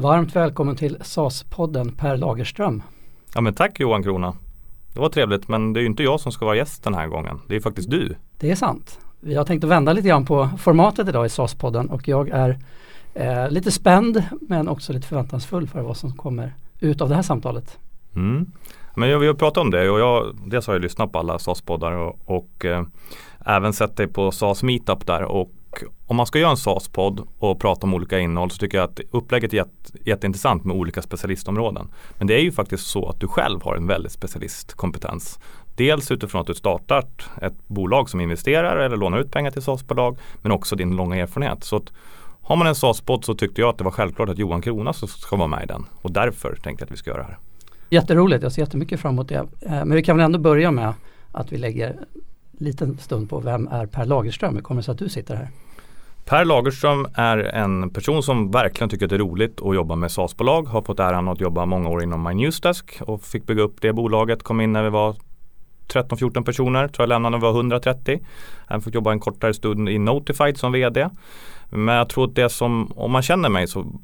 Varmt välkommen till SAS-podden Per Lagerström. Ja men tack Johan Krona. Det var trevligt men det är ju inte jag som ska vara gäst den här gången. Det är faktiskt du. Det är sant. Vi har tänkt att vända lite grann på formatet idag i SAS-podden och jag är eh, lite spänd men också lite förväntansfull för vad som kommer ut av det här samtalet. Mm. Men vi har pratat om det och jag, dels har jag lyssnat på alla SAS-poddar och, och eh, även sett dig på SAS Meetup där och om man ska göra en SAS-podd och prata om olika innehåll så tycker jag att upplägget är jätte, jätteintressant med olika specialistområden. Men det är ju faktiskt så att du själv har en väldigt specialistkompetens. Dels utifrån att du startat ett bolag som investerar eller lånar ut pengar till SAS-bolag men också din långa erfarenhet. Så att har man en SAS-podd så tyckte jag att det var självklart att Johan Krona ska vara med i den och därför tänkte jag att vi ska göra det här. Jätteroligt, jag ser jättemycket fram emot det. Eh, men vi kan väl ändå börja med att vi lägger en liten stund på vem är Per Lagerström? Hur kommer det sig att du sitter här? Per Lagerström är en person som verkligen tycker att det är roligt att jobba med SAS-bolag. Har fått äran att jobba många år inom My Newsdesk och fick bygga upp det bolaget. Kom in när vi var 13-14 personer, tror jag lämnade när vi var 130. Även fick jobba en kortare stund i Notified som VD. Men jag tror att det som, om man känner mig så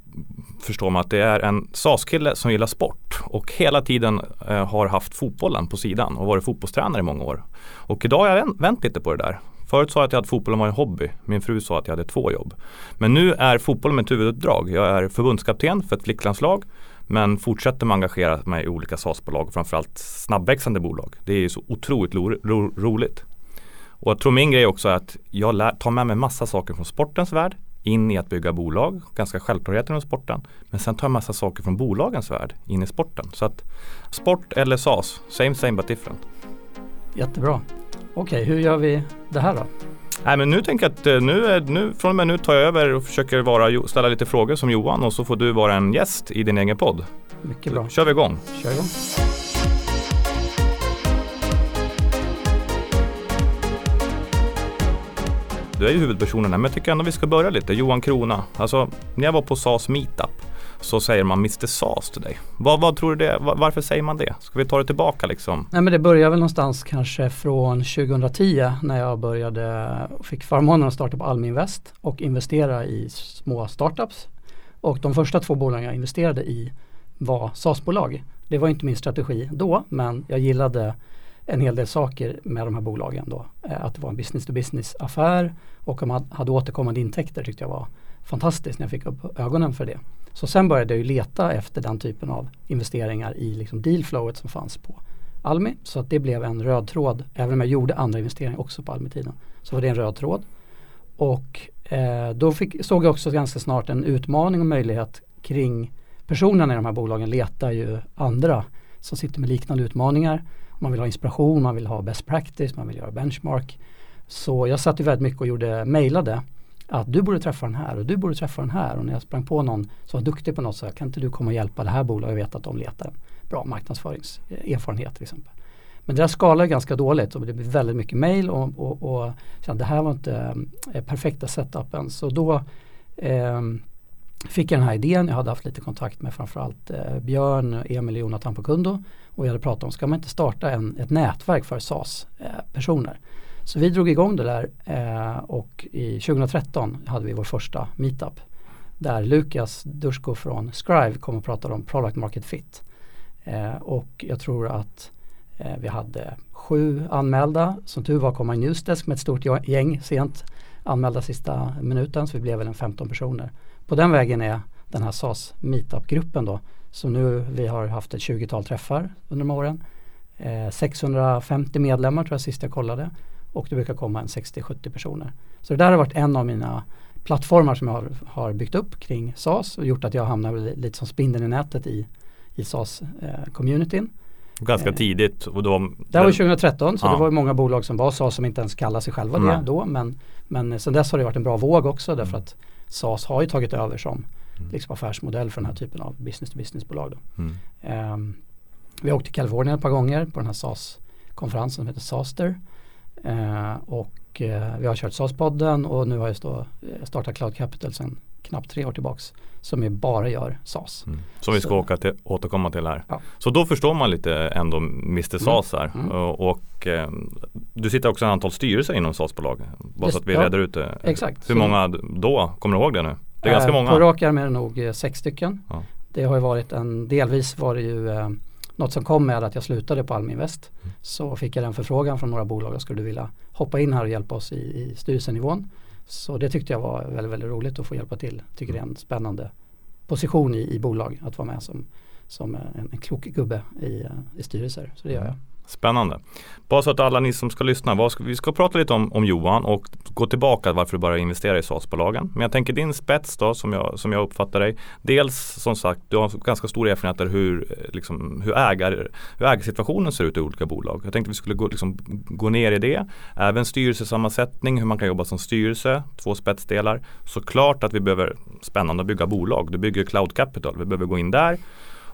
förstår man att det är en SAS-kille som gillar sport och hela tiden eh, har haft fotbollen på sidan och varit fotbollstränare i många år. Och idag har jag vänt lite på det där. Förut sa jag att jag hade fotbollen var en hobby. Min fru sa att jag hade två jobb. Men nu är fotbollen mitt huvuduppdrag. Jag är förbundskapten för ett flicklandslag men fortsätter man att engagera mig i olika SAS-bolag, framförallt snabbväxande bolag. Det är så otroligt ro ro roligt. Och jag tror min grej också är att jag lär, tar med mig massa saker från sportens värld in i att bygga bolag, ganska självklarheter inom sporten. Men sen tar jag massa saker från bolagens värld in i sporten. Så att sport eller SAS, same same but different. Jättebra. Okej, okay, hur gör vi det här då? Nej men nu tänker jag att eh, nu, är, nu, från och med nu tar jag över och försöker vara, ställa lite frågor som Johan och så får du vara en gäst i din egen podd. Mycket bra. Så kör vi igång. Kör igång. Du är ju huvudpersonen här men jag tycker ändå vi ska börja lite. Johan Krona, alltså när jag var på SAS Meetup så säger man Mr SAS till dig. Vad, vad tror du det, varför säger man det? Ska vi ta det tillbaka liksom? Nej men det börjar väl någonstans kanske från 2010 när jag började och fick förmånen att starta på Alminvest och investera i små startups. Och de första två bolagen jag investerade i var SAS-bolag. Det var inte min strategi då men jag gillade en hel del saker med de här bolagen då. Eh, att det var en business to business affär och att man hade återkommande intäkter tyckte jag var fantastiskt när jag fick upp ögonen för det. Så sen började jag ju leta efter den typen av investeringar i liksom dealflowet som fanns på Almi. Så att det blev en röd tråd, även om jag gjorde andra investeringar också på Almi-tiden. Så var det en röd tråd. Och eh, då fick, såg jag också ganska snart en utmaning och möjlighet kring personerna i de här bolagen letar ju andra som sitter med liknande utmaningar. Man vill ha inspiration, man vill ha best practice, man vill göra benchmark. Så jag satt ju väldigt mycket och gjorde, mejlade att du borde träffa den här och du borde träffa den här och när jag sprang på någon som var duktig på något så kan inte du komma och hjälpa det här bolaget, jag vet att de letar en bra marknadsföringserfarenhet till exempel. Men det där skalar ganska dåligt och det blir väldigt mycket mail och, och, och det här var inte eh, perfekta setupen så då eh, fick jag den här idén. Jag hade haft lite kontakt med framförallt eh, Björn, Emil och Jonathan på Kundo och vi hade pratat om, ska man inte starta en, ett nätverk för SAS-personer? Eh, så vi drog igång det där eh, och i 2013 hade vi vår första meetup där Lukas Dusko från Scrive kom och pratade om product market fit. Eh, och jag tror att eh, vi hade sju anmälda. Som tur var kom en newsdesk med ett stort gäng sent anmälda sista minuten så vi blev väl en 15 personer. På den vägen är den här SAS meetup-gruppen då som nu vi har haft ett 20-tal träffar under de åren. Eh, 650 medlemmar tror jag sist jag kollade och det brukar komma en 60-70 personer. Så det där har varit en av mina plattformar som jag har, har byggt upp kring SAS och gjort att jag hamnar lite som spindeln i nätet i, i SAS-communityn. Eh, Ganska eh, tidigt. Och då, det var 2013 så ja. det var många bolag som var SAS som inte ens kallar sig själva det då. Men, men sen dess har det varit en bra våg också därför att SAS har ju tagit över som mm. liksom affärsmodell för den här typen av business to business bolag. Då. Mm. Um, vi har åkt till Kalifornien ett par gånger på den här SAS-konferensen som heter SASTER. Eh, och eh, vi har kört SAS-podden och nu har jag stå, eh, startat Cloud Capital sedan knappt tre år tillbaks som ju bara gör SAS. Mm. Som vi ska åka till, återkomma till här. Ja. Så då förstår man lite ändå Mr SAS här. Mm. Mm. Och, och eh, du sitter också i ett antal styrelser inom SAS-bolag. Bara så att vi ja, reder ut det. Exakt. Hur många då? Kommer du ihåg det nu? Det är ganska många. På rak arm är det nog eh, sex stycken. Ja. Det har ju varit en, delvis var det ju eh, något som kom med att jag slutade på Alminvest. Mm. Så fick jag en förfrågan från några bolag, skulle du vilja hoppa in här och hjälpa oss i, i styrelsenivån. Så det tyckte jag var väldigt, väldigt roligt att få hjälpa till. Tycker det är en spännande position i, i bolag att vara med som, som en, en klok gubbe i, i styrelser. Så det gör jag. Spännande. Bara så att alla ni som ska lyssna, vad ska, vi ska prata lite om, om Johan och gå tillbaka varför du började investera i SAS-bolagen. Men jag tänker din spets då som jag, som jag uppfattar dig. Dels som sagt, du har ganska stor erfarenhet av hur, eh, liksom, hur, ägar, hur ägarsituationen ser ut i olika bolag. Jag tänkte vi skulle gå, liksom, gå ner i det. Även styrelsesammansättning, hur man kan jobba som styrelse, två spetsdelar. Såklart att vi behöver spännande att bygga bolag. Du bygger Cloud Capital, vi behöver gå in där.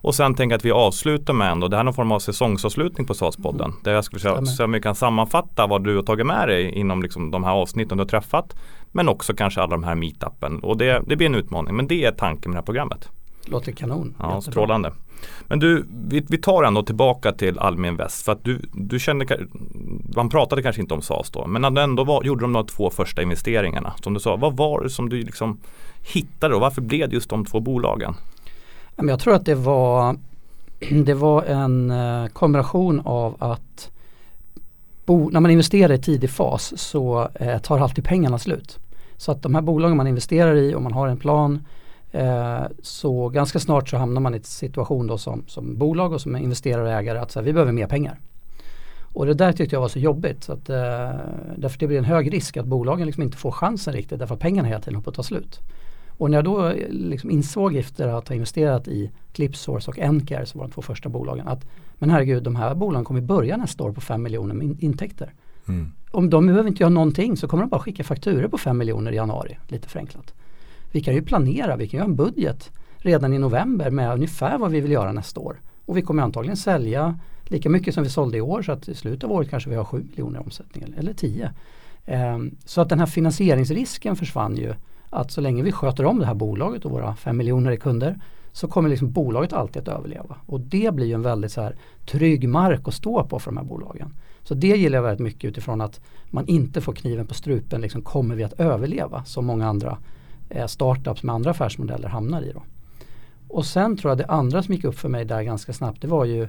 Och sen tänker jag att vi avslutar med ändå, det här är någon form av säsongsavslutning på SAS-podden. Mm. Där jag skulle säga, så om vi kan sammanfatta vad du har tagit med dig inom liksom de här avsnitten du har träffat. Men också kanske alla de här meetupen. Och det, det blir en utmaning, men det är tanken med det här programmet. Låter kanon. Ja, Jättebra. strålande. Men du, vi, vi tar ändå tillbaka till Almin Väst. För att du, du kände, man pratade kanske inte om SAS då. Men ändå var, gjorde de de två första investeringarna. Som du sa, vad var det som du liksom hittade och varför blev det just de två bolagen? Jag tror att det var, det var en eh, kombination av att bo, när man investerar i tidig fas så eh, tar alltid pengarna slut. Så att de här bolagen man investerar i och man har en plan eh, så ganska snart så hamnar man i en situation då som, som bolag och som investerare och ägare att så här, vi behöver mer pengar. Och det där tyckte jag var så jobbigt. Så att, eh, därför det blir en hög risk att bolagen liksom inte får chansen riktigt därför att pengarna hela tiden håller på att ta slut. Och när jag då liksom insåg efter att ha investerat i Clipsource och Encare som var de två första bolagen att men herregud de här bolagen kommer börja nästa år på 5 miljoner med intäkter. Mm. Om de behöver inte göra någonting så kommer de bara skicka fakturer på 5 miljoner i januari, lite förenklat. Vi kan ju planera, vi kan göra en budget redan i november med ungefär vad vi vill göra nästa år. Och vi kommer antagligen sälja lika mycket som vi sålde i år så att i slutet av året kanske vi har 7 miljoner i omsättning eller 10. Um, så att den här finansieringsrisken försvann ju att så länge vi sköter om det här bolaget och våra fem miljoner kunder så kommer liksom bolaget alltid att överleva. Och det blir ju en väldigt så här trygg mark att stå på för de här bolagen. Så det gillar jag väldigt mycket utifrån att man inte får kniven på strupen, liksom kommer vi att överleva som många andra eh, startups med andra affärsmodeller hamnar i. Då. Och sen tror jag det andra som gick upp för mig där ganska snabbt det var ju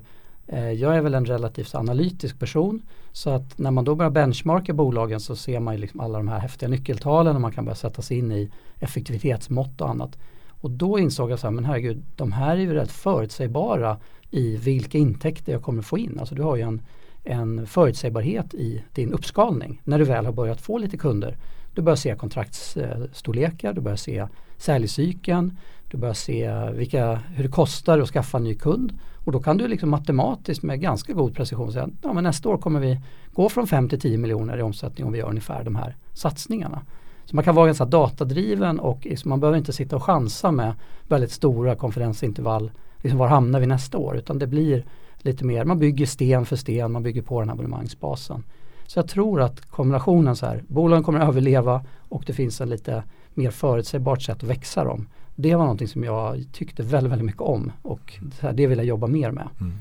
Eh, jag är väl en relativt analytisk person så att när man då börjar benchmarka bolagen så ser man ju liksom alla de här häftiga nyckeltalen och man kan börja sätta sig in i effektivitetsmått och annat. Och då insåg jag så här, men herregud, de här är ju rätt förutsägbara i vilka intäkter jag kommer få in. Alltså du har ju en, en förutsägbarhet i din uppskalning när du väl har börjat få lite kunder. Du börjar se kontraktsstorlekar, du börjar se säljcykeln, du börjar se vilka, hur det kostar att skaffa en ny kund. Och då kan du liksom matematiskt med ganska god precision säga att ja, nästa år kommer vi gå från 5 till 10 miljoner i omsättning om vi gör ungefär de här satsningarna. Så man kan vara ganska datadriven och liksom, man behöver inte sitta och chansa med väldigt stora konferensintervall. Liksom var hamnar vi nästa år? Utan det blir lite mer, man bygger sten för sten, man bygger på den här abonnemangsbasen. Så jag tror att kombinationen så här, bolagen kommer att överleva och det finns en lite mer förutsägbart sätt att växa dem det var någonting som jag tyckte väldigt, väldigt mycket om och det vill jag jobba mer med. Mm.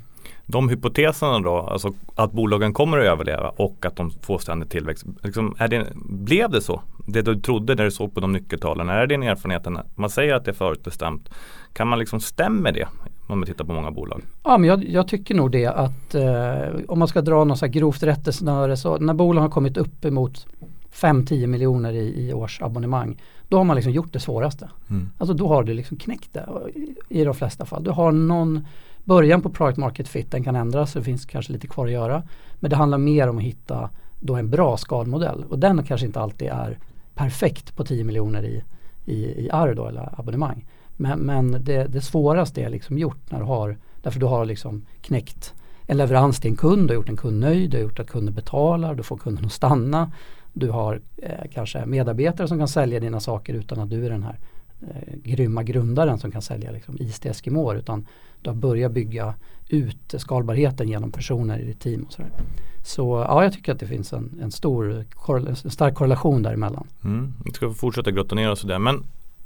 De hypoteserna då, alltså att bolagen kommer att överleva och att de får ständig tillväxt. Liksom, det, blev det så? Det du trodde när du såg på de nyckeltalen, är det din erfarenhet? Man säger att det är förutbestämt. Kan man liksom stämma det om man tittar på många bolag? Ja, men jag, jag tycker nog det att eh, om man ska dra något så här grovt rättesnöre så när bolagen har kommit upp emot 5-10 miljoner i, i årsabonnemang då har man liksom gjort det svåraste. Mm. Alltså då har du liksom knäckt det i de flesta fall. Du har någon början på product market fit, den kan ändras, det finns kanske lite kvar att göra. Men det handlar mer om att hitta då en bra skadmodell och den kanske inte alltid är perfekt på 10 miljoner i, i, i AR då, eller abonnemang. Men, men det, det svåraste är liksom gjort när du har, därför du har liksom knäckt en leverans till en kund, du har gjort en kund nöjd, du har gjort att kunden betalar, du får kunden att stanna. Du har eh, kanske medarbetare som kan sälja dina saker utan att du är den här eh, grymma grundaren som kan sälja liksom, is till Eskimoer utan du har börjat bygga ut skalbarheten genom personer i ditt team. Och sådär. Så ja, jag tycker att det finns en, en stor, en stark korrelation däremellan. Mm. Vi ska fortsätta grotta ner oss i det. Men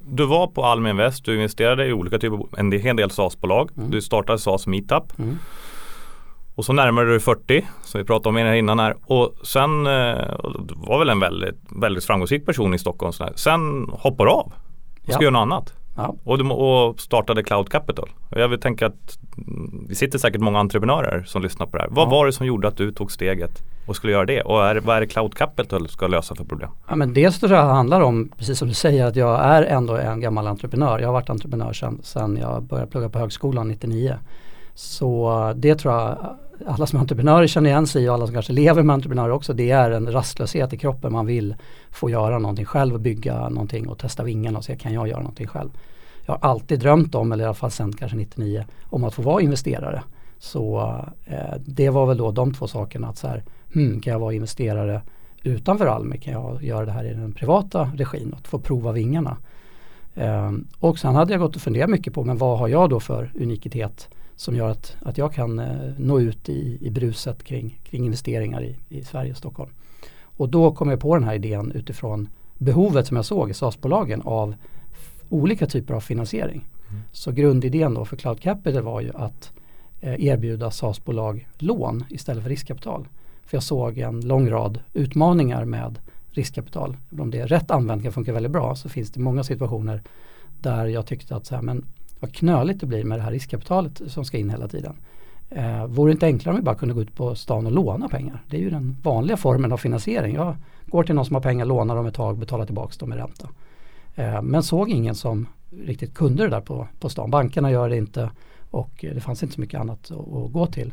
du var på Almi Invest, du investerade i olika typer, en hel del SAS-bolag. Mm. Du startade SAS Meetup. Mm. Och så närmade du 40 som vi pratade om innan här. Och sen eh, var väl en väldigt, väldigt framgångsrik person i Stockholm. Sen hoppar du av. och ska ja. göra något annat. Ja. Och, du, och startade Cloud Capital. Jag vill tänka att mm, det sitter säkert många entreprenörer som lyssnar på det här. Vad ja. var det som gjorde att du tog steget och skulle göra det? Och är, vad är det Cloud Capital ska lösa för problem? Ja, men dels tror jag handlar om, precis som du säger, att jag är ändå en gammal entreprenör. Jag har varit entreprenör sedan, sedan jag började plugga på högskolan 99. Så det tror jag alla som är entreprenörer känner igen sig i och alla som kanske lever med entreprenörer också. Det är en rastlöshet i kroppen. Man vill få göra någonting själv, bygga någonting och testa vingarna och se kan jag göra någonting själv. Jag har alltid drömt om, eller i alla fall sedan kanske 99, om att få vara investerare. Så eh, det var väl då de två sakerna att så här, hmm, kan jag vara investerare utanför Almi? Kan jag göra det här i den privata regin och få prova vingarna? Eh, och sen hade jag gått och funderat mycket på, men vad har jag då för unikitet som gör att, att jag kan eh, nå ut i, i bruset kring, kring investeringar i, i Sverige och Stockholm. Och då kom jag på den här idén utifrån behovet som jag såg i SAS-bolagen av olika typer av finansiering. Mm. Så grundidén då för Cloud Capital var ju att eh, erbjuda SAS-bolag lån istället för riskkapital. För jag såg en lång rad utmaningar med riskkapital. Om det är rätt använt kan funka väldigt bra så finns det många situationer där jag tyckte att så här, men vad knöligt det blir med det här riskkapitalet som ska in hela tiden. Eh, vore det inte enklare om vi bara kunde gå ut på stan och låna pengar? Det är ju den vanliga formen av finansiering. Jag går till någon som har pengar, lånar dem ett tag, betalar tillbaka dem med ränta. Eh, men såg ingen som riktigt kunde det där på, på stan. Bankerna gör det inte och det fanns inte så mycket annat att, att gå till.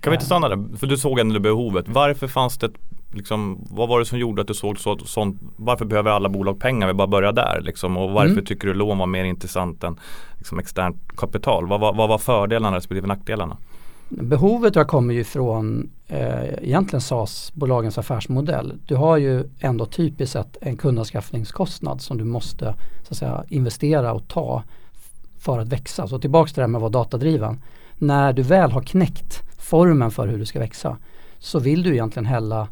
Kan vi inte stanna där? För du såg ändå behovet. Varför fanns det liksom, vad var det som gjorde att du såg så, sånt, varför behöver alla bolag pengar? Vi bara börjar där liksom. Och varför mm. tycker du lån var mer intressant än liksom, externt kapital? Vad, vad, vad var fördelarna respektive nackdelarna? Behovet har kommer ju från eh, egentligen SAS-bolagens affärsmodell. Du har ju ändå typiskt sett en kundanskaffningskostnad som du måste så att säga, investera och ta för att växa. Så tillbaks till det här med att vara datadriven. När du väl har knäckt formen för hur du ska växa så vill du egentligen hälla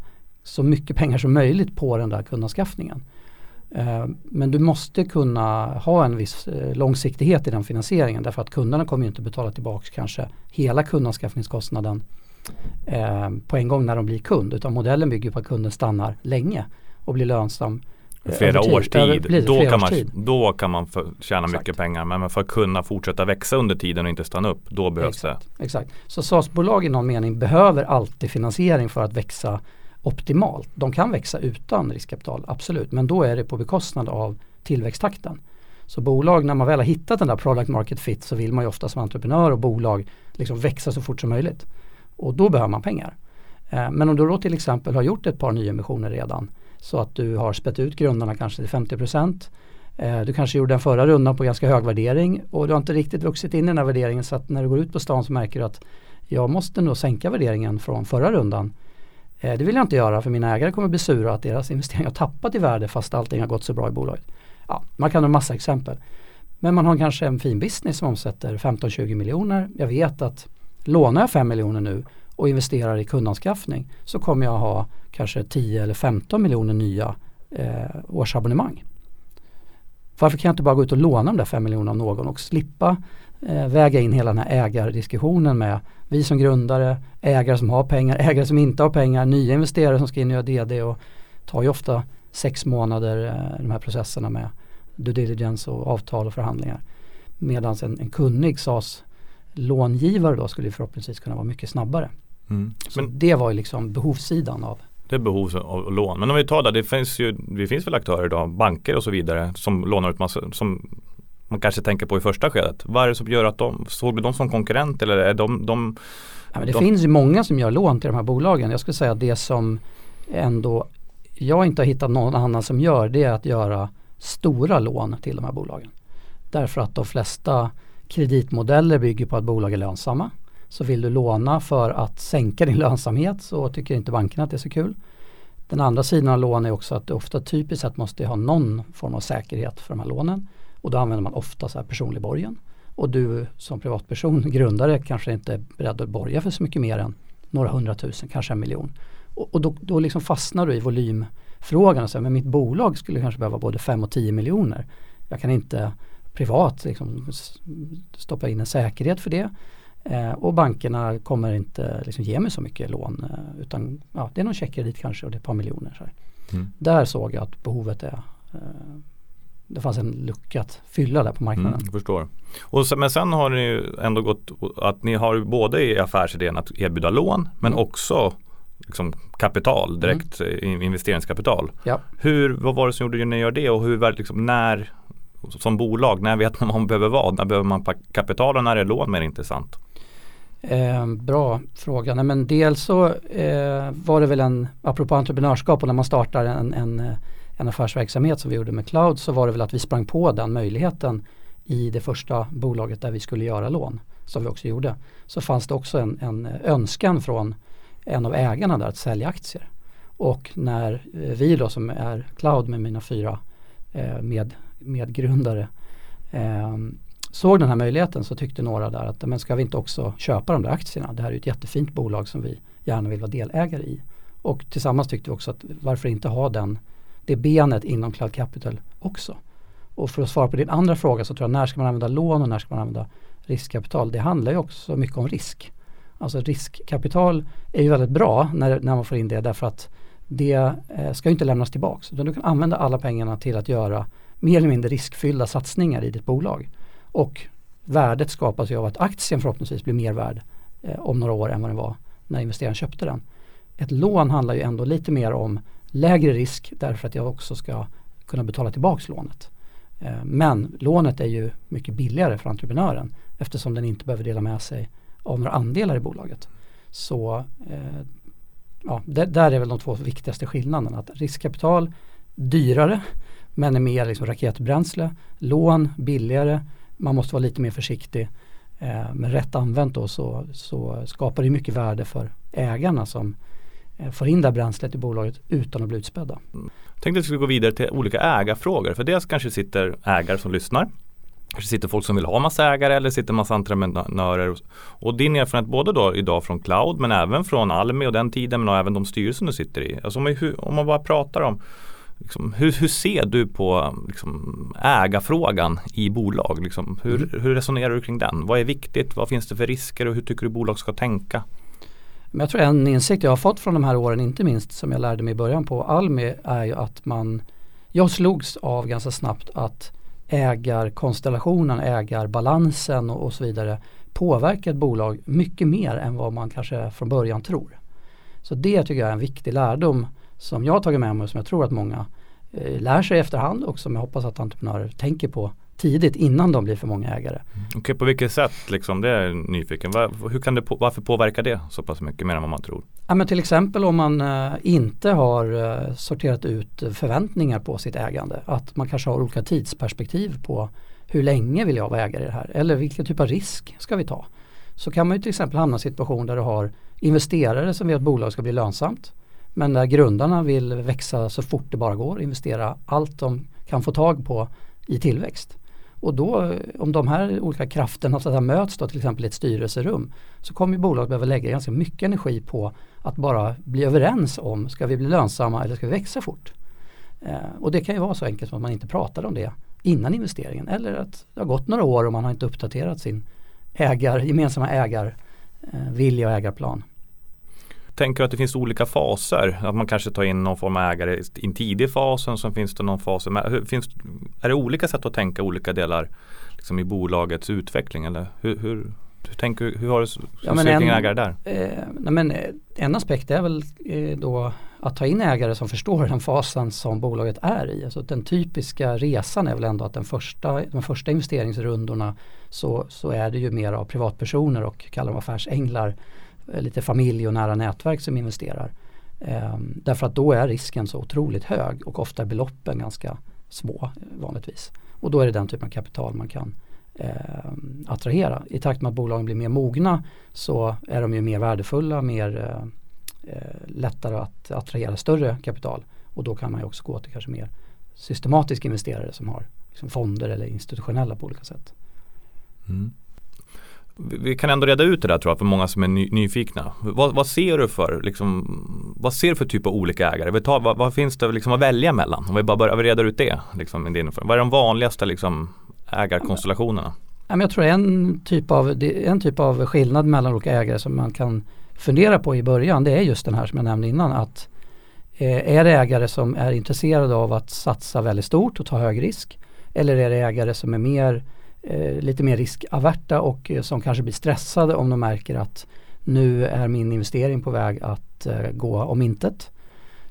så mycket pengar som möjligt på den där kundanskaffningen. Eh, men du måste kunna ha en viss eh, långsiktighet i den finansieringen därför att kunderna kommer inte betala tillbaka kanske hela kundanskaffningskostnaden eh, på en gång när de blir kund utan modellen bygger på att kunden stannar länge och blir lönsam Flera års tid, då, kan man, då kan man tjäna Exakt. mycket pengar men för att kunna fortsätta växa under tiden och inte stanna upp, då behövs Exakt. det. Exakt, så SAS-bolag i någon mening behöver alltid finansiering för att växa optimalt. De kan växa utan riskkapital, absolut, men då är det på bekostnad av tillväxttakten. Så bolag, när man väl har hittat den där product market fit så vill man ju ofta som entreprenör och bolag liksom växa så fort som möjligt. Och då behöver man pengar. Eh, men om du då till exempel har gjort ett par nyemissioner redan så att du har spett ut grundarna kanske till 50 procent. Eh, du kanske gjorde den förra rundan på ganska hög värdering och du har inte riktigt vuxit in i den här värderingen så att när du går ut på stan så märker du att jag måste nog sänka värderingen från förra rundan Eh, det vill jag inte göra för mina ägare kommer bli sura att deras investeringar har tappat i värde fast allting har gått så bra i bolaget. Ja, man kan ha massa exempel. Men man har kanske en fin business som omsätter 15-20 miljoner. Jag vet att lånar jag 5 miljoner nu och investerar i kundanskaffning så kommer jag ha kanske 10 eller 15 miljoner nya eh, årsabonnemang. Varför kan jag inte bara gå ut och låna de där 5 miljonerna av någon och slippa eh, väga in hela den här ägardiskussionen med vi som grundare, ägare som har pengar, ägare som inte har pengar, nya investerare som ska in och göra DD och tar ju ofta sex månader eh, de här processerna med due diligence och avtal och förhandlingar. Medan en, en kunnig SAS långivare då skulle förhoppningsvis kunna vara mycket snabbare. Mm. Så Men det var ju liksom behovssidan av det är behov av lån. Men om vi tar det, det finns ju det finns väl aktörer idag, banker och så vidare som lånar ut massa, som man kanske tänker på i första skedet. Vad är det som gör att de, såg du dem som konkurrent eller är de, de ja, Det de... finns ju många som gör lån till de här bolagen. Jag skulle säga att det som ändå jag inte har hittat någon annan som gör det är att göra stora lån till de här bolagen. Därför att de flesta kreditmodeller bygger på att bolag är lönsamma. Så vill du låna för att sänka din lönsamhet så tycker inte bankerna att det är så kul. Den andra sidan av lån är också att du ofta typiskt sett måste ha någon form av säkerhet för de här lånen. Och då använder man ofta så här personlig borgen. Och du som privatperson, grundare, kanske inte är beredd att borga för så mycket mer än några hundratusen, kanske en miljon. Och, och då, då liksom fastnar du i volymfrågan och säger, men mitt bolag skulle kanske behöva både 5 och 10 miljoner. Jag kan inte privat liksom stoppa in en säkerhet för det. Eh, och bankerna kommer inte liksom ge mig så mycket lån eh, utan ja, det är någon checkkredit kanske och det är ett par miljoner. Så mm. Där såg jag att behovet är eh, det fanns en lucka att fylla där på marknaden. Mm, jag förstår. Och så, men sen har ni ändå gått att ni har både i affärsidén att erbjuda lån men mm. också liksom kapital, mm. direkt mm. investeringskapital. Ja. Hur, vad var det som gjorde att ni gör det och hur, liksom, när som bolag, när vet man vad man behöver vad? När behöver man kapital och när är lån mer intressant? Eh, bra fråga. Nej, men dels så eh, var det väl en, apropå entreprenörskap och när man startar en, en, en affärsverksamhet som vi gjorde med Cloud så var det väl att vi sprang på den möjligheten i det första bolaget där vi skulle göra lån som vi också gjorde. Så fanns det också en, en önskan från en av ägarna där att sälja aktier. Och när eh, vi då som är Cloud med mina fyra eh, med, medgrundare eh, såg den här möjligheten så tyckte några där att men ska vi inte också köpa de där aktierna? Det här är ett jättefint bolag som vi gärna vill vara delägare i. Och tillsammans tyckte vi också att varför inte ha den, det benet inom Cloud Capital också. Och för att svara på din andra fråga så tror jag när ska man använda lån och när ska man använda riskkapital? Det handlar ju också mycket om risk. Alltså riskkapital är ju väldigt bra när, när man får in det därför att det eh, ska inte lämnas tillbaks. Utan du kan använda alla pengarna till att göra mer eller mindre riskfyllda satsningar i ditt bolag. Och värdet skapas ju av att aktien förhoppningsvis blir mer värd eh, om några år än vad den var när investeraren köpte den. Ett lån handlar ju ändå lite mer om lägre risk därför att jag också ska kunna betala tillbaks lånet. Eh, men lånet är ju mycket billigare för entreprenören eftersom den inte behöver dela med sig av några andelar i bolaget. Så eh, ja, där är väl de två viktigaste skillnaderna. Att riskkapital dyrare men är mer liksom raketbränsle. Lån billigare man måste vara lite mer försiktig. Eh, men rätt använt då så, så skapar det mycket värde för ägarna som får in det här bränslet i bolaget utan att bli utspädda. Jag tänkte att vi skulle gå vidare till olika ägarfrågor. För dels kanske sitter ägare som lyssnar. Kanske sitter folk som vill ha massa ägare eller sitter massa entreprenörer. Och din erfarenhet både då idag från cloud men även från Almi och den tiden men även de styrelser du sitter i. Alltså om, om man bara pratar om Liksom, hur, hur, ser du på liksom, ägarfrågan i bolag? Liksom, hur, mm. hur, resonerar du kring den? Vad är viktigt? Vad finns det för risker och hur tycker du bolag ska tänka? Men jag tror en insikt jag har fått från de här åren, inte minst som jag lärde mig i början på Almi, är ju att man, jag slogs av ganska snabbt att ägarkonstellationen, ägarbalansen och, och så vidare påverkar ett bolag mycket mer än vad man kanske från början tror. Så det tycker jag är en viktig lärdom som jag har tagit med mig och som jag tror att många eh, lär sig efterhand och som jag hoppas att entreprenörer tänker på tidigt innan de blir för många ägare. Mm. Okej, okay, på vilket sätt liksom? Det är nyfiken. Var, hur kan det, varför påverkar det så pass mycket mer än vad man tror? Ja, men till exempel om man eh, inte har eh, sorterat ut förväntningar på sitt ägande. Att man kanske har olika tidsperspektiv på hur länge vill jag vara ägare i det här? Eller vilken typ av risk ska vi ta? Så kan man ju till exempel hamna i en situation där du har investerare som vill att bolag ska bli lönsamt. Men där grundarna vill växa så fort det bara går, investera allt de kan få tag på i tillväxt. Och då om de här olika krafterna så att möts då till exempel i ett styrelserum så kommer bolaget behöva lägga ganska mycket energi på att bara bli överens om ska vi bli lönsamma eller ska vi växa fort. Eh, och det kan ju vara så enkelt som att man inte pratade om det innan investeringen eller att det har gått några år och man har inte uppdaterat sin ägar, gemensamma ägarvilja eh, och ägarplan tänker att det finns olika faser. Att man kanske tar in någon form av ägare i en tidig fas och sen finns det någon fas. Finns, är det olika sätt att tänka olika delar liksom i bolagets utveckling? Eller hur, hur, hur, tänker, hur har du ja, men en, ägare där? Eh, nej, men eh, en aspekt är väl eh, då att ta in ägare som förstår den fasen som bolaget är i. Alltså den typiska resan är väl ändå att den första, de första investeringsrundorna så, så är det ju mer av privatpersoner och kallar dem affärsänglar Eh, lite familj och nära nätverk som investerar. Eh, därför att då är risken så otroligt hög och ofta är beloppen ganska små eh, vanligtvis. Och då är det den typen av kapital man kan eh, attrahera. I takt med att bolagen blir mer mogna så är de ju mer värdefulla, mer eh, eh lättare att attrahera större kapital. Och då kan man ju också gå till kanske mer systematiska investerare som har liksom fonder eller institutionella på olika sätt. Mm vi kan ändå reda ut det där tror jag för många som är ny, nyfikna. Vad, vad, ser du för, liksom, vad ser du för typ av olika ägare? Vi tar, vad, vad, finns det liksom att välja mellan? Om vi bara börjar reda ut det. Liksom, vad är de vanligaste liksom, ägarkonstellationerna? Jag tror en typ, av, en typ av skillnad mellan olika ägare som man kan fundera på i början det är just den här som jag nämnde innan att eh, är det ägare som är intresserade av att satsa väldigt stort och ta hög risk Eller är det ägare som är mer, eh, lite mer riskaverta och eh, som kanske blir stressade om de märker att nu är min investering på väg att eh, gå om intet.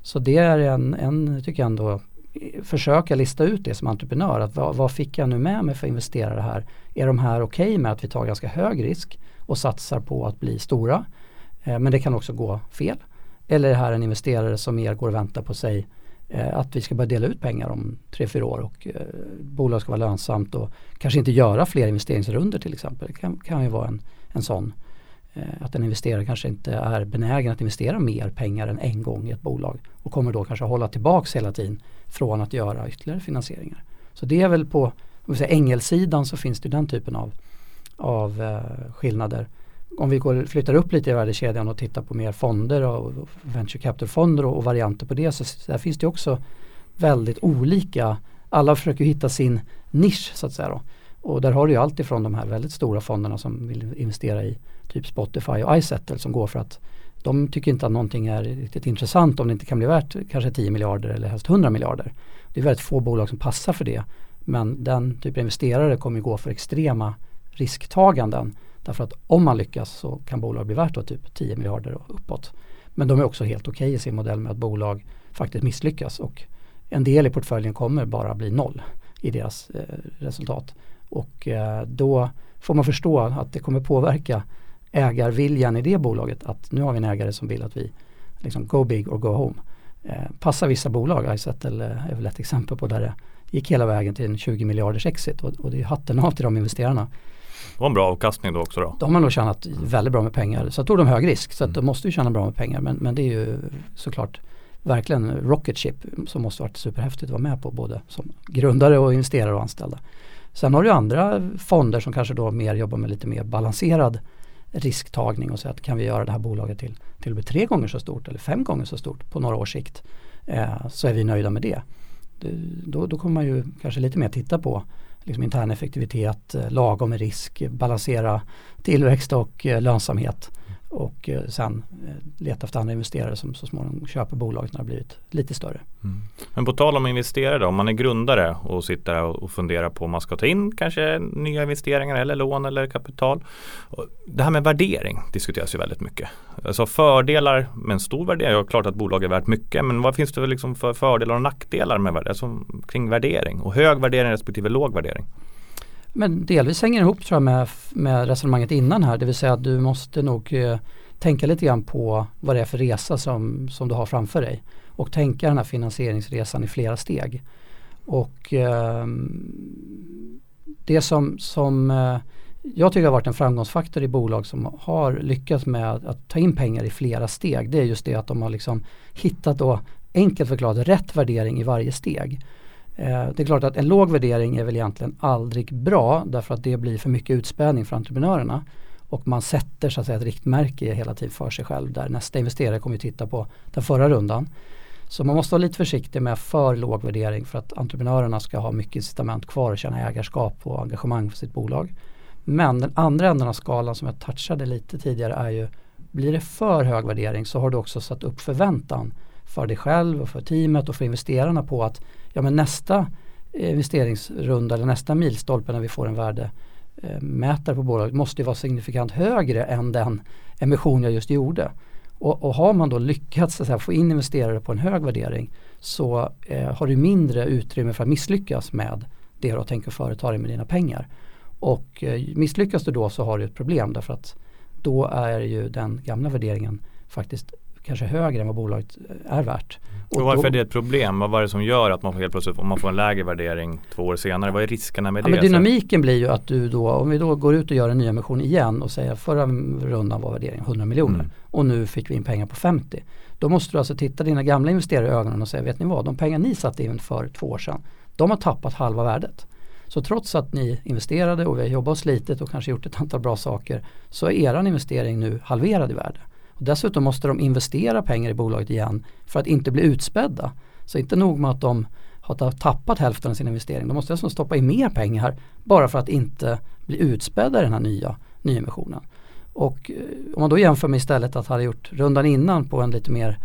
Så det är en, en, tycker jag ändå, eh, försöka lista ut det som entreprenör. Att vad, vad fick jag nu med mig för investerare här? Är de här okej okay med att vi tar ganska hög risk och satsar på att bli stora? Eh, men det kan också gå fel. Eller är det här en investerare som mer går och väntar på sig Eh, att vi ska börja dela ut pengar om tre fyra år och eh, bolag ska vara lönsamt och kanske inte göra fler investeringsrunder till exempel. Det kan, kan ju vara en, en sån Eh, att en investerare kanske inte är benägen att investera mer pengar än en gång i ett bolag och kommer då kanske hålla tillbaks hela tiden från att göra ytterligare finansieringar. Så det är väl på om vi säger, ängelsidan så finns det den typen av, av eh, skillnader. Om vi går, flyttar upp lite i värdekedjan och tittar på mer fonder och venture capital-fonder och, och, varianter på det så där finns det också väldigt olika, alla försöker hitta sin nisch så att säga. Då. Och där har du ju allt ifrån de här väldigt stora fonderna som vill investera i typ Spotify och iSettle som går för att de tycker inte att någonting är riktigt intressant om det inte kan bli värt kanske 10 miljarder eller helst 100 miljarder. Det är väldigt få bolag som passar för det. Men den typen av investerare kommer gå för extrema risktaganden. Därför att om man lyckas så kan bolag bli värt typ 10 miljarder och uppåt. Men de är också helt okej okay i sin modell med att bolag faktiskt misslyckas och en del i portföljen kommer bara bli noll i deras eh, resultat. Och eh, då får man förstå att det kommer påverka ägarviljan i det bolaget att nu har vi en ägare som vill att vi liksom go big or go home. Eh, passar vissa bolag, Izettle eh, är väl ett exempel på där det gick hela vägen till en 20 miljarders exit och, och det är hatten av till de investerarna. Det var en bra avkastning då också då? De har nog tjänat väldigt bra med pengar. Så tog de hög risk så att mm. de måste ju tjäna bra med pengar men, men det är ju såklart verkligen rocket ship som måste varit superhäftigt att vara med på både som grundare och investerare och anställda. Sen har du andra fonder som kanske då mer jobbar med lite mer balanserad risktagning och säga att kan vi göra det här bolaget till till och med tre gånger så stort eller fem gånger så stort på några års sikt eh, så är vi nöjda med det. det då, då kommer man ju kanske lite mer titta på liksom intern effektivitet, eh, lagom risk, balansera tillväxt och eh, lönsamhet och eh, sen eh, leta efter andra investerare som så småningom köper bolaget när det har blivit lite större. Mm. Men på tal om investerare då, om man är grundare och sitter och funderar på om man ska ta in kanske nya investeringar eller lån eller kapital. Det här med värdering diskuteras ju väldigt mycket. Alltså fördelar med en stor värdering, ja klart att bolag är värt mycket men vad finns det liksom för fördelar och nackdelar med alltså, kring värdering och hög värdering respektive låg värdering? Men delvis hänger det ihop tror jag med, med resonemanget innan här, det vill säga att du måste nog eh, tänka lite grann på vad det är för resa som, som du har framför dig och tänka den här finansieringsresan i flera steg. Och eh, det som, som eh, jag tycker har varit en framgångsfaktor i bolag som har lyckats med att ta in pengar i flera steg det är just det att de har liksom hittat då enkelt förklarat rätt värdering i varje steg. Eh, det är klart att en låg värdering är väl egentligen aldrig bra därför att det blir för mycket utspädning för entreprenörerna. Och man sätter så att säga ett riktmärke hela tiden för sig själv där nästa investerare kommer att titta på den förra rundan. Så man måste vara lite försiktig med för låg värdering för att entreprenörerna ska ha mycket incitament kvar och känna ägarskap och engagemang för sitt bolag. Men den andra änden av skalan som jag touchade lite tidigare är ju blir det för hög värdering så har du också satt upp förväntan för dig själv och för teamet och för investerarna på att ja, men nästa eh, investeringsrunda eller nästa milstolpe när vi får en värdemätare eh, på bolaget måste vara signifikant högre än den emission jag just gjorde. Och, och har man då lyckats säga, få in investerare på en hög värdering så eh, har du mindre utrymme för att misslyckas med det du tänker företa dig med dina pengar. Och eh, misslyckas du då så har du ett problem därför att då är ju den gamla värderingen faktiskt kanske högre än vad bolaget eh, är värt. Och, varför är det ett problem? Vad var det som gör att man helt plötsligt om man får en lägre värdering två år senare? Vad är riskerna med ja, det? Men dynamiken blir ju att du då, om vi då går ut och gör en nyemission igen och säger förra rundan var värderingen 100 miljoner mm. och nu fick vi in pengar på 50. Då måste du alltså titta dina gamla investerare i ögonen och säga, vet ni vad, de pengar ni satte in för två år sedan, de har tappat halva värdet. Så trots att ni investerade och vi har jobbat och slitit och kanske gjort ett antal bra saker så är er investering nu halverad i värde. Dessutom måste de investera pengar i bolaget igen för att inte bli utspädda. Så inte nog med att de har tappat hälften av sin investering, de måste dessutom stoppa in mer pengar bara för att inte bli utspädda i den här nya nyemissionen. Och eh, om man då jämför med istället att ha gjort rundan innan på en lite mer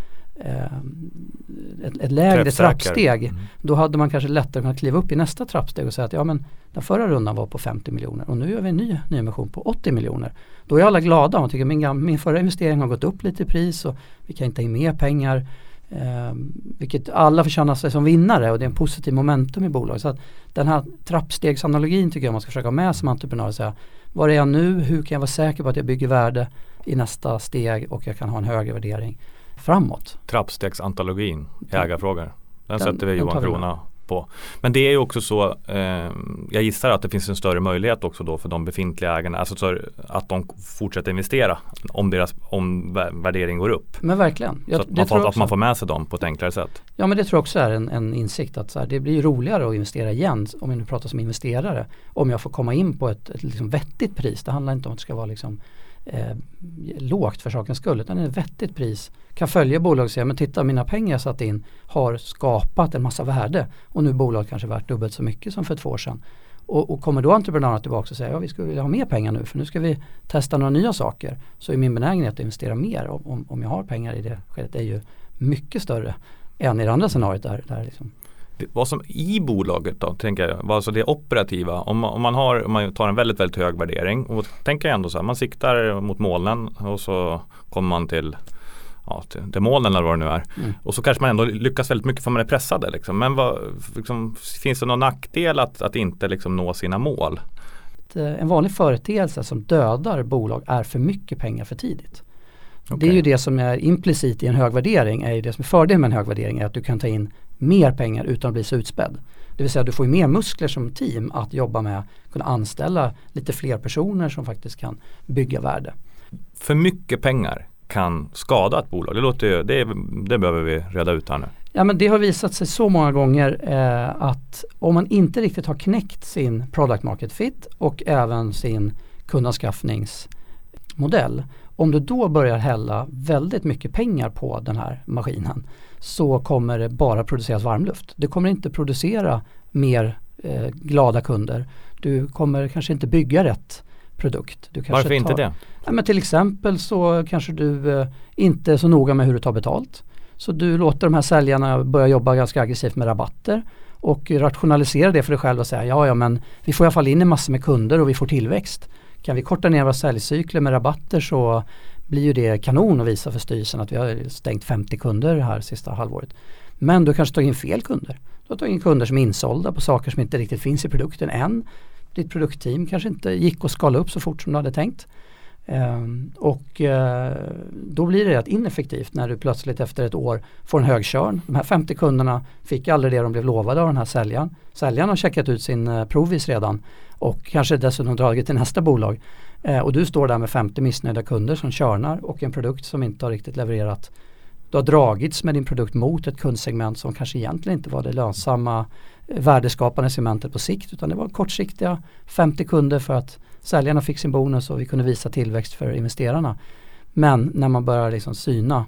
ett, ett lägre trappsteg. Mm. Då hade man kanske lättare kunnat kliva upp i nästa trappsteg och säga att ja men den förra rundan var på 50 miljoner och nu gör vi en ny nyemission på 80 miljoner. Då är alla glada och tycker min, min förra investering har gått upp lite i pris och vi kan inte in mer pengar. Eh, vilket alla får känna sig som vinnare och det är en positiv momentum i bolaget. Så att den här trappstegsanalogin tycker jag man ska försöka ha med som entreprenör och säga var är jag nu, hur kan jag vara säker på att jag bygger värde i nästa steg och jag kan ha en högre värdering framåt. Trappstegsantologin i ägarfrågor. Den, den sätter vi Johan Krona på. Men det är ju också så, eh, jag gissar att det finns en större möjlighet också då för de befintliga ägarna, alltså att de fortsätter investera om deras om värdering går upp. Men verkligen. Jag, så att, man får, att man får med sig dem på ett enklare sätt. Ja men det tror jag också är en, en insikt att här, det blir roligare att investera igen om vi nu pratar som investerare. Om jag får komma in på ett, ett liksom vettigt pris. Det handlar inte om att det ska vara liksom eh, lågt för sakens skull utan ett vettigt pris. Kan följa bolaget och säga men titta mina pengar jag satt in har skapat en massa värde. Och nu är bolaget kanske värt dubbelt så mycket som för två år sedan. Och, och kommer då entreprenörerna tillbaka och säger ja vi skulle vilja ha mer pengar nu för nu ska vi testa några nya saker. Så är min benägenhet att investera mer om, om jag har pengar i det skedet är ju mycket större än i det andra scenariot där, där liksom vad som i bolaget då, tänker jag, alltså det operativa. Om, om, man har, om man tar en väldigt, väldigt hög värdering och tänker ändå så här, man siktar mot molnen och så kommer man till ja, till, till molnen eller vad det nu är. Mm. Och så kanske man ändå lyckas väldigt mycket för man är pressade. Liksom. Men vad, liksom, finns det någon nackdel att, att inte liksom, nå sina mål? Eh, en vanlig företeelse som dödar bolag är för mycket pengar för tidigt. Okay. Det är ju det som är implicit i en hög värdering, är det som är fördelen med en hög värdering är att du kan ta in mer pengar utan att bli så utspädd. Det vill säga du får mer muskler som team att jobba med, kunna anställa lite fler personer som faktiskt kan bygga värde. För mycket pengar kan skada ett bolag? Det, låter, det, det behöver vi reda ut här nu. Ja men det har visat sig så många gånger eh, att om man inte riktigt har knäckt sin product market fit och även sin kundanskaffningsmodell. Om du då börjar hälla väldigt mycket pengar på den här maskinen så kommer det bara produceras varmluft. Det kommer inte producera mer eh, glada kunder. Du kommer kanske inte bygga rätt produkt. Du Varför tar, inte det? Ja, men till exempel så kanske du eh, inte är så noga med hur du tar betalt. Så du låter de här säljarna börja jobba ganska aggressivt med rabatter och rationalisera det för dig själv och säga ja, ja men vi får i alla fall in en massa med kunder och vi får tillväxt. Kan vi korta ner våra säljcykler med rabatter så blir ju det kanon att visa för styrelsen att vi har stängt 50 kunder här sista halvåret. Men du kanske tar in fel kunder. Du har tagit in kunder som är insålda på saker som inte riktigt finns i produkten än. Ditt produktteam kanske inte gick att skala upp så fort som du hade tänkt. Um, och uh, då blir det rätt ineffektivt när du plötsligt efter ett år får en hög körn. De här 50 kunderna fick aldrig det de blev lovade av den här säljaren. Säljaren har checkat ut sin uh, provis redan och kanske dessutom dragit till nästa bolag. Eh, och du står där med 50 missnöjda kunder som körnar och en produkt som inte har riktigt levererat. Du har dragits med din produkt mot ett kundsegment som kanske egentligen inte var det lönsamma eh, värdeskapande segmentet på sikt utan det var kortsiktiga 50 kunder för att säljarna fick sin bonus och vi kunde visa tillväxt för investerarna. Men när man börjar liksom syna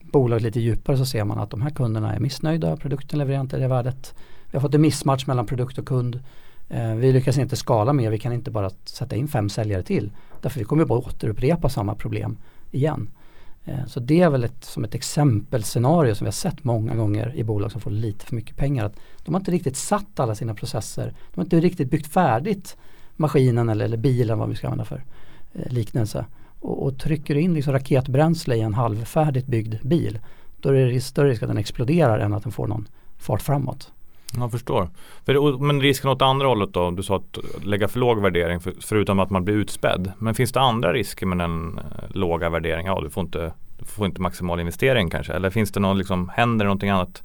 bolaget lite djupare så ser man att de här kunderna är missnöjda, produkten levererar inte det värdet. Vi har fått en missmatch mellan produkt och kund. Eh, vi lyckas inte skala mer, vi kan inte bara sätta in fem säljare till. Därför vi kommer bara återupprepa samma problem igen. Eh, så det är väl ett, som ett exempelscenario som vi har sett många gånger i bolag som får lite för mycket pengar. Att de har inte riktigt satt alla sina processer. De har inte riktigt byggt färdigt maskinen eller, eller bilen vad vi ska använda för eh, liknelse. Och, och trycker in liksom raketbränsle i en halvfärdigt byggd bil då är det större risk att den exploderar än att den får någon fart framåt. Jag förstår. För, men risken åt andra hållet då? Du sa att lägga för låg värdering för, förutom att man blir utspädd. Men finns det andra risker med den eh, låga värderingen? Ja, du får inte, du får inte maximal investering kanske. Eller finns det någon, liksom, händer någonting annat?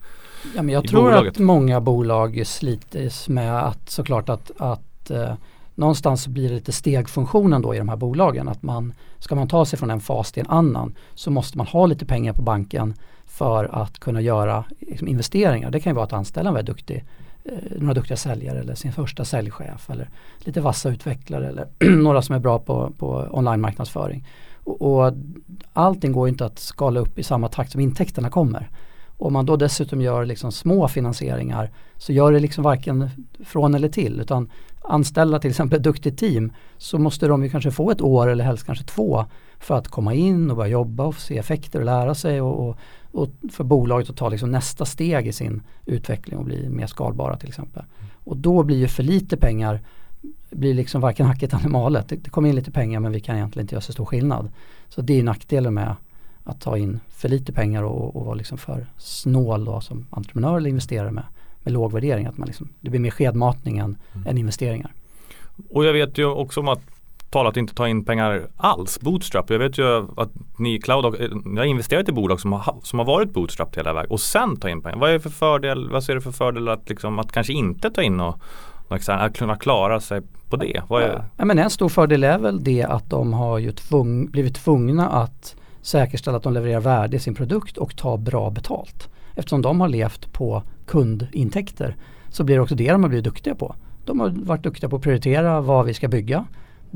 Ja, men jag tror bolaget? att många bolag slits med att såklart att, att eh, någonstans blir det lite stegfunktionen då i de här bolagen. Att man, ska man ta sig från en fas till en annan så måste man ha lite pengar på banken för att kunna göra liksom, investeringar. Det kan ju vara att anställa en väldigt duktig, eh, några duktiga säljare eller sin första säljchef eller lite vassa utvecklare eller några som är bra på, på online-marknadsföring. Och, och allting går inte att skala upp i samma takt som intäkterna kommer. Om man då dessutom gör liksom små finansieringar så gör det liksom varken från eller till utan anställa till exempel ett duktigt team så måste de ju kanske få ett år eller helst kanske två för att komma in och börja jobba och se effekter och lära sig och, och, och för bolaget att ta liksom nästa steg i sin utveckling och bli mer skalbara till exempel. Och då blir ju för lite pengar blir liksom varken hacket eller malet. Det, det kommer in lite pengar men vi kan egentligen inte göra så stor skillnad. Så det är nackdelen med att ta in för lite pengar och, och vara liksom för snål då, som entreprenör eller investerare med, med låg värdering. Att man liksom, det blir mer skedmatning än, mm. än investeringar. Och jag vet ju också om att tala att inte ta in pengar alls, bootstrap. Jag vet ju att ni Cloud, ni har investerat i bolag som har, som har varit bootstrap hela vägen och sen ta in pengar. Vad är för fördel, vad ser du för fördel att, liksom, att kanske inte ta in och, och att kunna klara sig på det? Vad är... ja, men en stor fördel är väl det att de har ju tvung, blivit tvungna att säkerställa att de levererar värde i sin produkt och ta bra betalt. Eftersom de har levt på kundintäkter så blir det också det de har blivit duktiga på. De har varit duktiga på att prioritera vad vi ska bygga.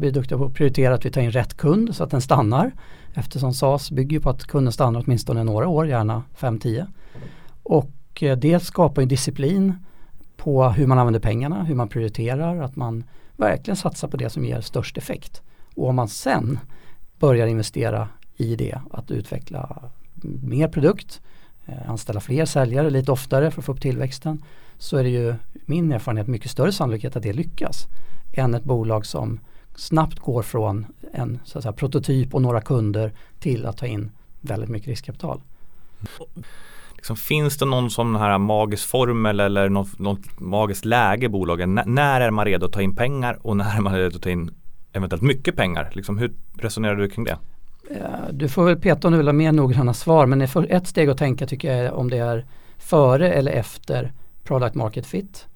Vi är duktiga på att prioritera att vi tar in rätt kund så att den stannar. Eftersom SAS bygger på att kunden stannar åtminstone några år, gärna 5-10. Och eh, det skapar en disciplin på hur man använder pengarna, hur man prioriterar, att man verkligen satsar på det som ger störst effekt. Och om man sen börjar investera i det, att utveckla mer produkt, eh, anställa fler säljare lite oftare för att få upp tillväxten, så är det ju min erfarenhet mycket större sannolikhet att det lyckas än ett bolag som snabbt går från en så säga, prototyp och några kunder till att ta in väldigt mycket riskkapital. Liksom, finns det någon sån här magisk formel eller något, något magiskt läge i bolagen? N när är man redo att ta in pengar och när är man redo att ta in eventuellt mycket pengar? Liksom, hur resonerar du kring det? Du får väl peta om du vill ha mer noggranna svar men ett steg att tänka tycker jag är om det är före eller efter product market fit.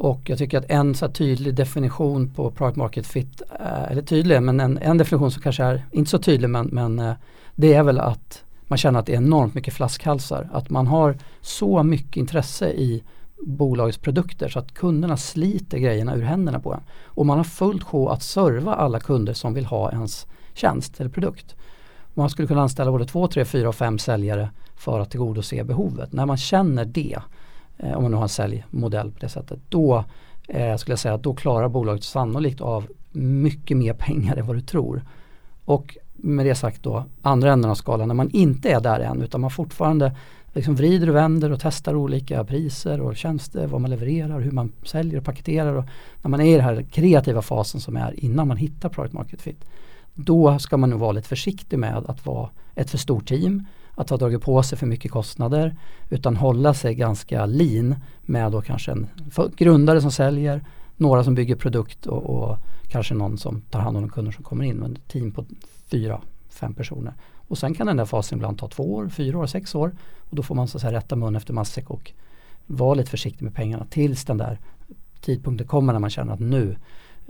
Och jag tycker att en så tydlig definition på product market fit, eh, eller tydlig, men en, en, definition som kanske är inte så tydlig men, men eh, det är väl att man känner att det är enormt mycket flaskhalsar. Att man har så mycket intresse i bolagets produkter så att kunderna sliter grejerna ur händerna på en. Och man har fullt sjå att serva alla kunder som vill ha ens tjänst eller produkt. Man skulle kunna anställa både två, tre, fyra och fem säljare för att tillgodose behovet. När man känner det, eh, om man nu har en säljmodell på det sättet, då eh, skulle jag säga att då klarar bolaget sannolikt av mycket mer pengar än vad du tror. Och med det sagt då, andra änden av skalan, när man inte är där än utan man fortfarande liksom vrider och vänder och testar olika priser och tjänster, vad man levererar, hur man säljer och paketerar. Och när man är i den här kreativa fasen som är innan man hittar product market fit då ska man nog vara lite försiktig med att vara ett för stort team, att ha dragit på sig för mycket kostnader utan hålla sig ganska lean med då kanske en grundare som säljer, några som bygger produkt och, och kanske någon som tar hand om de kunder som kommer in. Men ett team på fyra, fem personer. Och sen kan den där fasen ibland ta två år, fyra år, sex år. Och då får man så att säga rätta mun efter matsäck och vara lite försiktig med pengarna tills den där tidpunkten kommer när man känner att nu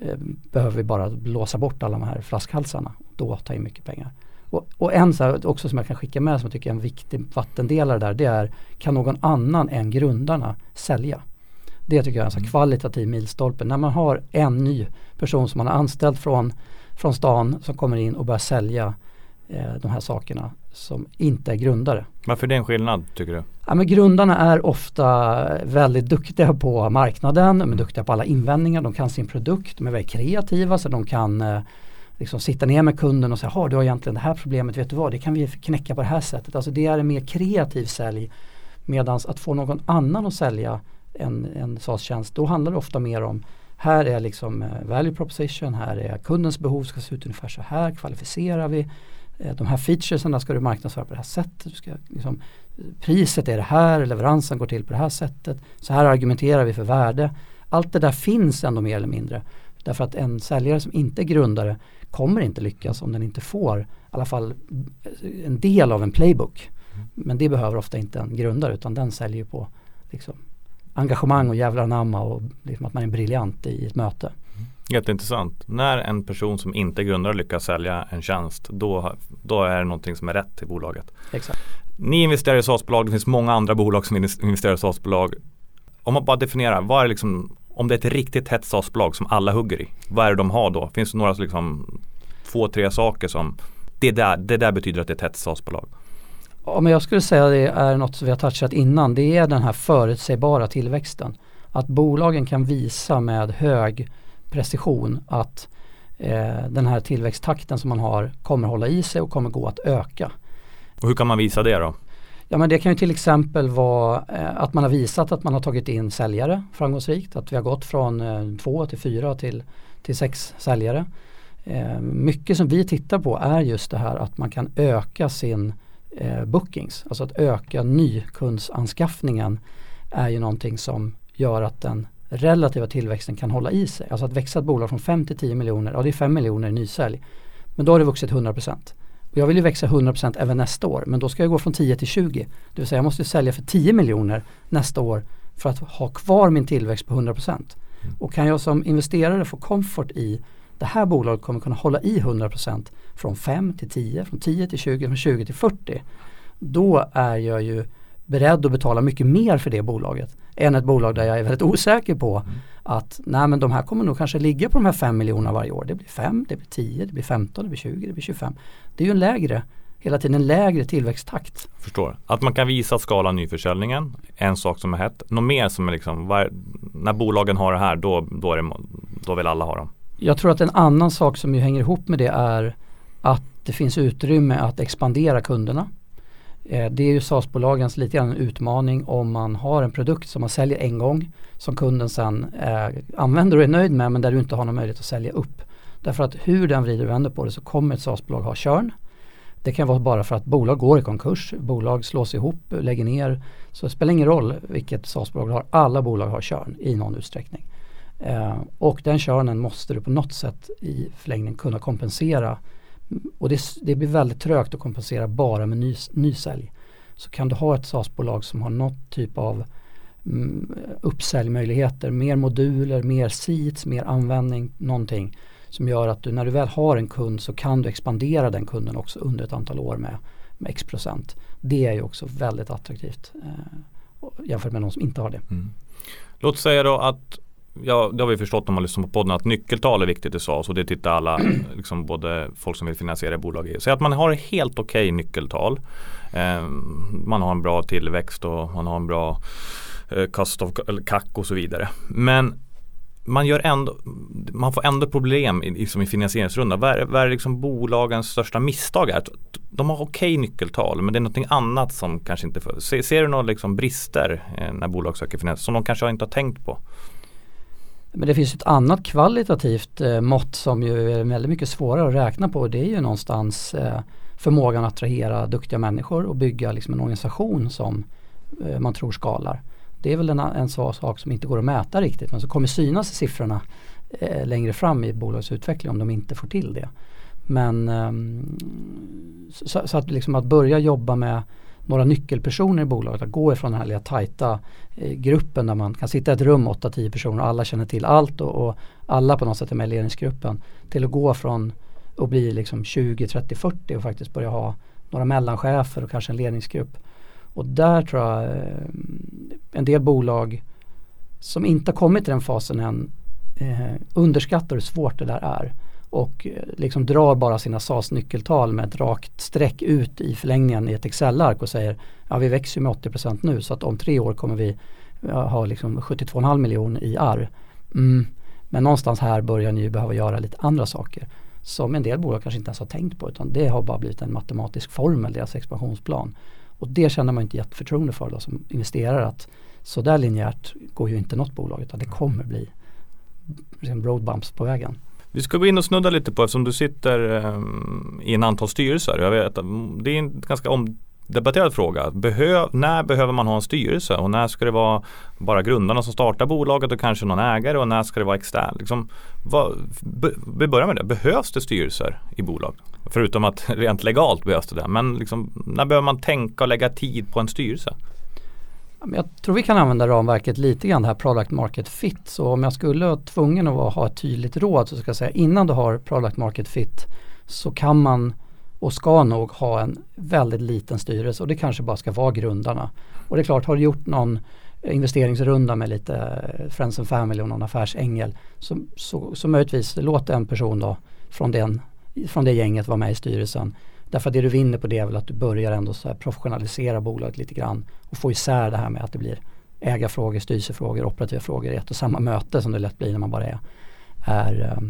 Eh, behöver vi bara blåsa bort alla de här flaskhalsarna. Då ta in mycket pengar. Och, och en så här, också som jag kan skicka med som jag tycker är en viktig vattendelare där det är kan någon annan än grundarna sälja? Det tycker jag är en så mm. kvalitativ milstolpe. När man har en ny person som man har anställt från, från stan som kommer in och börjar sälja eh, de här sakerna som inte är grundare. Varför är det en skillnad tycker du? Ja, men grundarna är ofta väldigt duktiga på marknaden, de är duktiga på alla invändningar, de kan sin produkt, de är väldigt kreativa så de kan eh, liksom sitta ner med kunden och säga, har du har egentligen det här problemet, vet du vad, det kan vi knäcka på det här sättet. Alltså det är en mer kreativ sälj medan att få någon annan att sälja en, en SaaS-tjänst, då handlar det ofta mer om här är liksom eh, value proposition, här är kundens behov ska se ut ungefär så här, kvalificerar vi eh, de här featuresen ska du marknadsföra på det här sättet. Du ska, liksom, priset är det här, leveransen går till på det här sättet. Så här argumenterar vi för värde. Allt det där finns ändå mer eller mindre. Därför att en säljare som inte är grundare kommer inte lyckas om den inte får i alla fall en del av en playbook. Men det behöver ofta inte en grundare utan den säljer på liksom, engagemang och jävlar anamma och liksom att man är briljant i ett möte. Jätteintressant. När en person som inte är grundare lyckas sälja en tjänst då, då är det någonting som är rätt i bolaget. Exakt. Ni investerar i SaaS-bolag, det finns många andra bolag som investerar i SaaS-bolag. Om man bara definierar, vad är liksom, om det är ett riktigt hett SaaS-bolag som alla hugger i, vad är det de har då? Finns det några liksom, två, tre saker som det där, det där betyder att det är ett hett SaaS-bolag? Ja, men jag skulle säga att det är något som vi har touchat innan. Det är den här förutsägbara tillväxten. Att bolagen kan visa med hög precision att eh, den här tillväxttakten som man har kommer hålla i sig och kommer gå att öka. Och hur kan man visa det då? Ja men det kan ju till exempel vara eh, att man har visat att man har tagit in säljare framgångsrikt. Att vi har gått från eh, två till fyra till, till sex säljare. Eh, mycket som vi tittar på är just det här att man kan öka sin eh, bookings. Alltså att öka nykundsanskaffningen är ju någonting som gör att den relativa tillväxten kan hålla i sig. Alltså att växa ett bolag från 5 till 10 miljoner, ja det är 5 miljoner i nysälj. Men då har det vuxit 100 procent jag vill ju växa 100% även nästa år men då ska jag gå från 10 till 20. Det vill säga jag måste sälja för 10 miljoner nästa år för att ha kvar min tillväxt på 100%. Mm. Och kan jag som investerare få komfort i det här bolaget kommer kunna hålla i 100% från 5 till 10, från 10 till 20, från 20 till 40. Då är jag ju beredd att betala mycket mer för det bolaget än ett bolag där jag är väldigt osäker på mm. att nej men de här kommer nog kanske ligga på de här 5 miljonerna varje år. Det blir 5, det blir 10, det blir 15, det blir 20, det blir 25. Det är ju en lägre hela tiden en lägre tillväxttakt. Förstår. Att man kan visa att skala nyförsäljningen, en sak som är hett. Något mer som är liksom, var, när bolagen har det här då, då, är det, då vill alla ha dem. Jag tror att en annan sak som ju hänger ihop med det är att det finns utrymme att expandera kunderna. Eh, det är ju SAS-bolagens lite grann en utmaning om man har en produkt som man säljer en gång som kunden sen eh, använder och är nöjd med men där du inte har någon möjlighet att sälja upp. Därför att hur den vrider och vänder på det så kommer ett SAS-bolag ha körn. Det kan vara bara för att bolag går i konkurs, bolag slås ihop, lägger ner. Så det spelar ingen roll vilket SAS-bolag du har, alla bolag har körn i någon utsträckning. Eh, och den körnen måste du på något sätt i förlängningen kunna kompensera. Och det, det blir väldigt trögt att kompensera bara med ny, nysälj. Så kan du ha ett SaaS-bolag som har något typ av mm, uppsäljmöjligheter, mer moduler, mer seats, mer användning, någonting som gör att du när du väl har en kund så kan du expandera den kunden också under ett antal år med, med x procent. Det är ju också väldigt attraktivt eh, jämfört med någon som inte har det. Mm. Låt säga då att ja, det har vi förstått om man lyssnar på podden att nyckeltal är viktigt i SAS och det tittar alla, liksom både folk som vill finansiera bolag i. Säg att man har helt okej okay nyckeltal. Eh, man har en bra tillväxt och man har en bra eh, cost of, CAC och så vidare. Men man, gör ändå, man får ändå problem i, liksom i finansieringsrundan. Vad är, vad är liksom bolagens största misstag? Är? De har okej nyckeltal men det är någonting annat som kanske inte för, ser, ser du några liksom brister eh, när bolag söker finansiering som de kanske inte har tänkt på? Men det finns ett annat kvalitativt eh, mått som ju är väldigt mycket svårare att räkna på. och Det är ju någonstans eh, förmågan att attrahera duktiga människor och bygga liksom en organisation som eh, man tror skalar. Det är väl en, en sak som inte går att mäta riktigt men som kommer synas i siffrorna eh, längre fram i bolagets utveckling om de inte får till det. Men ehm, så, så, att, liksom att börja jobba med några nyckelpersoner i bolaget. Att gå ifrån den här lilla tajta eh, gruppen där man kan sitta i ett rum 8-10 personer och alla känner till allt och, och, alla på något sätt är med i ledningsgruppen. Till att gå från att bli liksom 20, 30, 40 och faktiskt börja ha några mellanchefer och kanske en ledningsgrupp. Och där tror jag eh, en del bolag som inte har kommit till den fasen än eh, underskattar hur svårt det där är och eh, liksom drar bara sina SAS nyckeltal med ett rakt streck ut i förlängningen i ett Excel-ark och säger ja vi växer med 80% nu så att om tre år kommer vi ha liksom 72,5 miljoner i arr. Mm. Men någonstans här börjar ni ju behöva göra lite andra saker som en del bolag kanske inte ens har tänkt på utan det har bara blivit en matematisk formel, deras expansionsplan. Och det känner man inte jätteförtroende för då som investerare att så där linjärt går ju inte något bolag utan det kommer bli liksom road bumps på vägen. Vi ska gå in och snudda lite på eftersom du sitter um, i en antal styrelser. Jag vet, det är en ganska omdebatterad fråga. Behö när behöver man ha en styrelse och när ska det vara bara grundarna som startar bolaget och kanske någon ägare och när ska det vara extern? Liksom, vad, vi börjar med det. Behövs det styrelser i bolag? Förutom att rent legalt behövs det. Men liksom, när behöver man tänka och lägga tid på en styrelse? Jag tror vi kan använda ramverket lite grann det här product market fit. Så om jag skulle vara tvungen att ha ett tydligt råd så ska jag säga innan du har product market fit så kan man och ska nog ha en väldigt liten styrelse och det kanske bara ska vara grundarna. Och det är klart, har du gjort någon investeringsrunda med lite Friends and Family och någon affärsängel så, så, så möjligtvis låt en person då från, den, från det gänget vara med i styrelsen. Därför att det du vinner på det är väl att du börjar ändå så professionalisera bolaget lite grann och få isär det här med att det blir ägarfrågor, styrelsefrågor, operativa frågor i ett och samma möte som det lätt blir när man bara är, är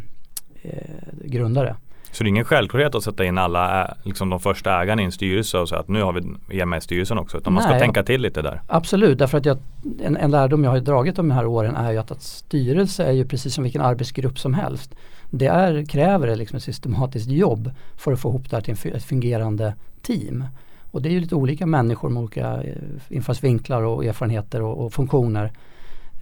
eh, grundare. Så det är ingen självklarhet att sätta in alla, liksom de första ägarna i en styrelse och säga att nu har vi er med i styrelsen också. Utan man ska tänka till lite där. Absolut, därför att jag, en, en lärdom jag har dragit de här åren är ju att, att styrelse är ju precis som vilken arbetsgrupp som helst. Det är, kräver liksom ett systematiskt jobb för att få ihop det här till ett fungerande team. Och det är ju lite olika människor med olika eh, infallsvinklar och erfarenheter och, och funktioner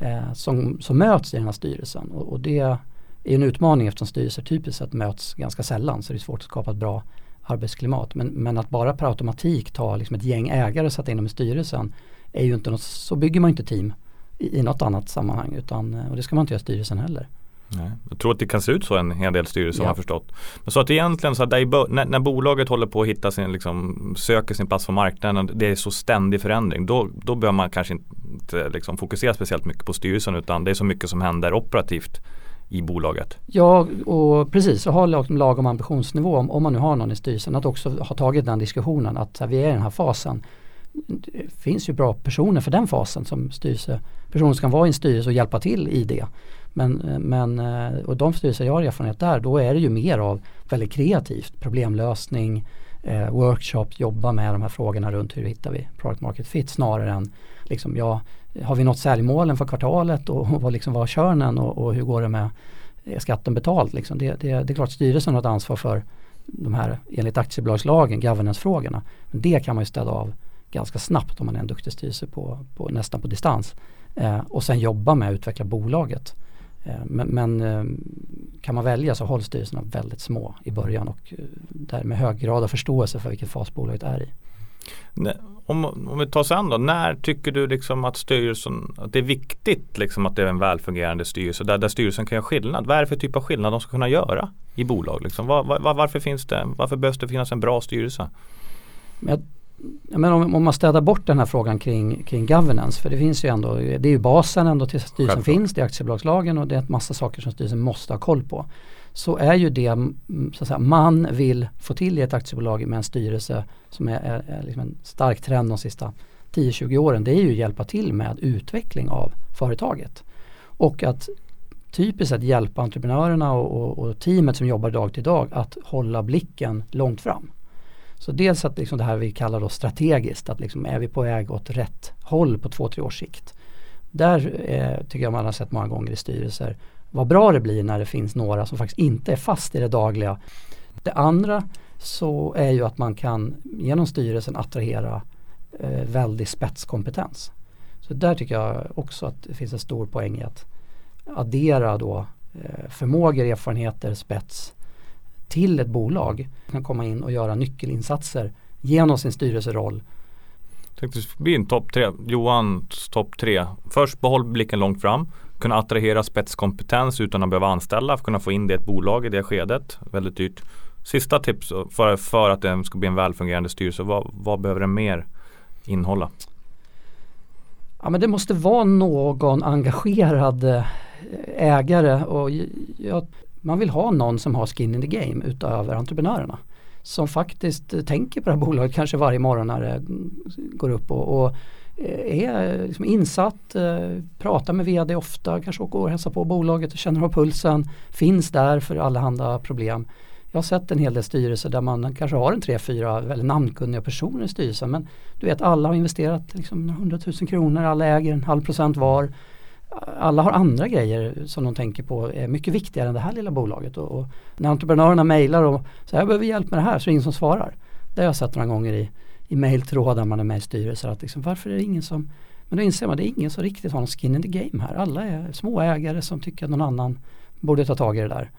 eh, som, som möts i den här styrelsen. Och, och, det är en utmaning eftersom styrelser typiskt sett möts ganska sällan så det är svårt att skapa ett bra arbetsklimat. Men, men att bara per automatik ta liksom ett gäng ägare och sätta in dem i styrelsen är ju inte något, så bygger man inte team i, i något annat sammanhang utan, eh, och det ska man inte göra i styrelsen heller. Nej. Jag tror att det kan se ut så en hel del styrelser ja. har förstått. Men så att egentligen så att när, när, bolaget håller på att hitta sin, liksom, söker sin plats på marknaden, det är så ständig förändring. Då, då bör man kanske inte liksom, fokusera speciellt mycket på styrelsen utan det är så mycket som händer operativt i bolaget. Ja, och precis. Och ha lagom ambitionsnivå om, om man nu har någon i styrelsen. Att också ha tagit den diskussionen att här, vi är i den här fasen. Det finns ju bra personer för den fasen som styrelse. Personer som kan vara i en styrelse och hjälpa till i det. Men, eh, men eh, och de styrelser jag har erfarenhet där, då är det ju mer av väldigt kreativt problemlösning, eh, workshops, jobba med de här frågorna runt hur hittar vi product market fit snarare än liksom, ja, har vi nått säljmålen för kvartalet och, och vad liksom var körnen och, och, hur går det med eh, skatten betald. Liksom. Det, det, det är klart styrelsen har ett ansvar för de här enligt aktiebolagslagen, governance-frågorna. Men det kan man ju städa av ganska snabbt om man är en duktig styrelse på, på nästan på distans. Eh, och sen jobba med att utveckla bolaget. Eh, men, men, eh, kan man välja så hålls styrelserna väldigt små i början och eh, där med hög grad av förståelse för vilken fas bolaget är i. Om, om vi tar sen då, när tycker du liksom att styrelsen, att det är viktigt liksom att det är en välfungerande styrelse där, där styrelsen kan göra skillnad? Vad är det för typ av skillnad de ska kunna göra i bolag? Liksom? Var, var, varför, finns det, varför behövs det finnas en bra styrelse? Jag men om, om, man städar bort den här frågan kring, kring governance, för det finns ju ändå, det är ju basen ändå till styrelsen finns, det är aktiebolagslagen och det är en massa saker som styrelsen måste ha koll på. Så är ju det så att säga, man vill få till i ett aktiebolag med en styrelse som är, är, är liksom en stark trend de sista 10-20 åren, det är ju att hjälpa till med utveckling av företaget. Och att typiskt sett hjälpa entreprenörerna och, och, och teamet som jobbar dag till dag att hålla blicken långt fram. Så dels att liksom det här vi kallar då strategiskt, att liksom är vi på väg åt rätt håll på två, tre års sikt. Där eh, tycker jag man har sett många gånger i styrelser vad bra det blir när det finns några som faktiskt inte är fast i det dagliga. Det andra så är ju att man kan genom styrelsen attrahera eh, väldig spetskompetens. Så där tycker jag också att det finns en stor poäng i att addera då eh, förmågor, erfarenheter, spets till ett bolag kan komma in och göra nyckelinsatser genom sin styrelseroll. Tänkte bli en topp tre, Johans topp tre. Först behåll blicken långt fram, kunna attrahera spetskompetens utan att behöva anställa, kunna få in det i ett bolag i det skedet. Väldigt dyrt. Sista tips för, för att det ska bli en välfungerande styrelse, vad, vad behöver den mer innehålla? Ja men det måste vara någon engagerad eh, ägare och jag man vill ha någon som har skin in the game utöver entreprenörerna. Som faktiskt eh, tänker på det här bolaget kanske varje morgon när det mm, går upp och, och eh, är liksom insatt, eh, pratar med vd ofta, kanske åker och hälsar på bolaget och känner av pulsen, finns där för allehanda problem. Jag har sett en hel del styrelser där man kanske har en tre, fyra väldigt namnkunniga personer i styrelsen men du vet alla har investerat liksom 100 000 kronor, alla äger en halv procent var alla har andra grejer som de tänker på är mycket viktigare än det här lilla bolaget. Och, och när entreprenörerna mejlar och säger jag behöver hjälp med det här så är det ingen som svarar. Det har jag sett några gånger i, i mejltrådar man är med i styrelser att liksom, varför är det ingen som men då inser man att det är ingen som riktigt har någon skin in the game här. Alla är små ägare som tycker att någon annan borde ta tag i det där.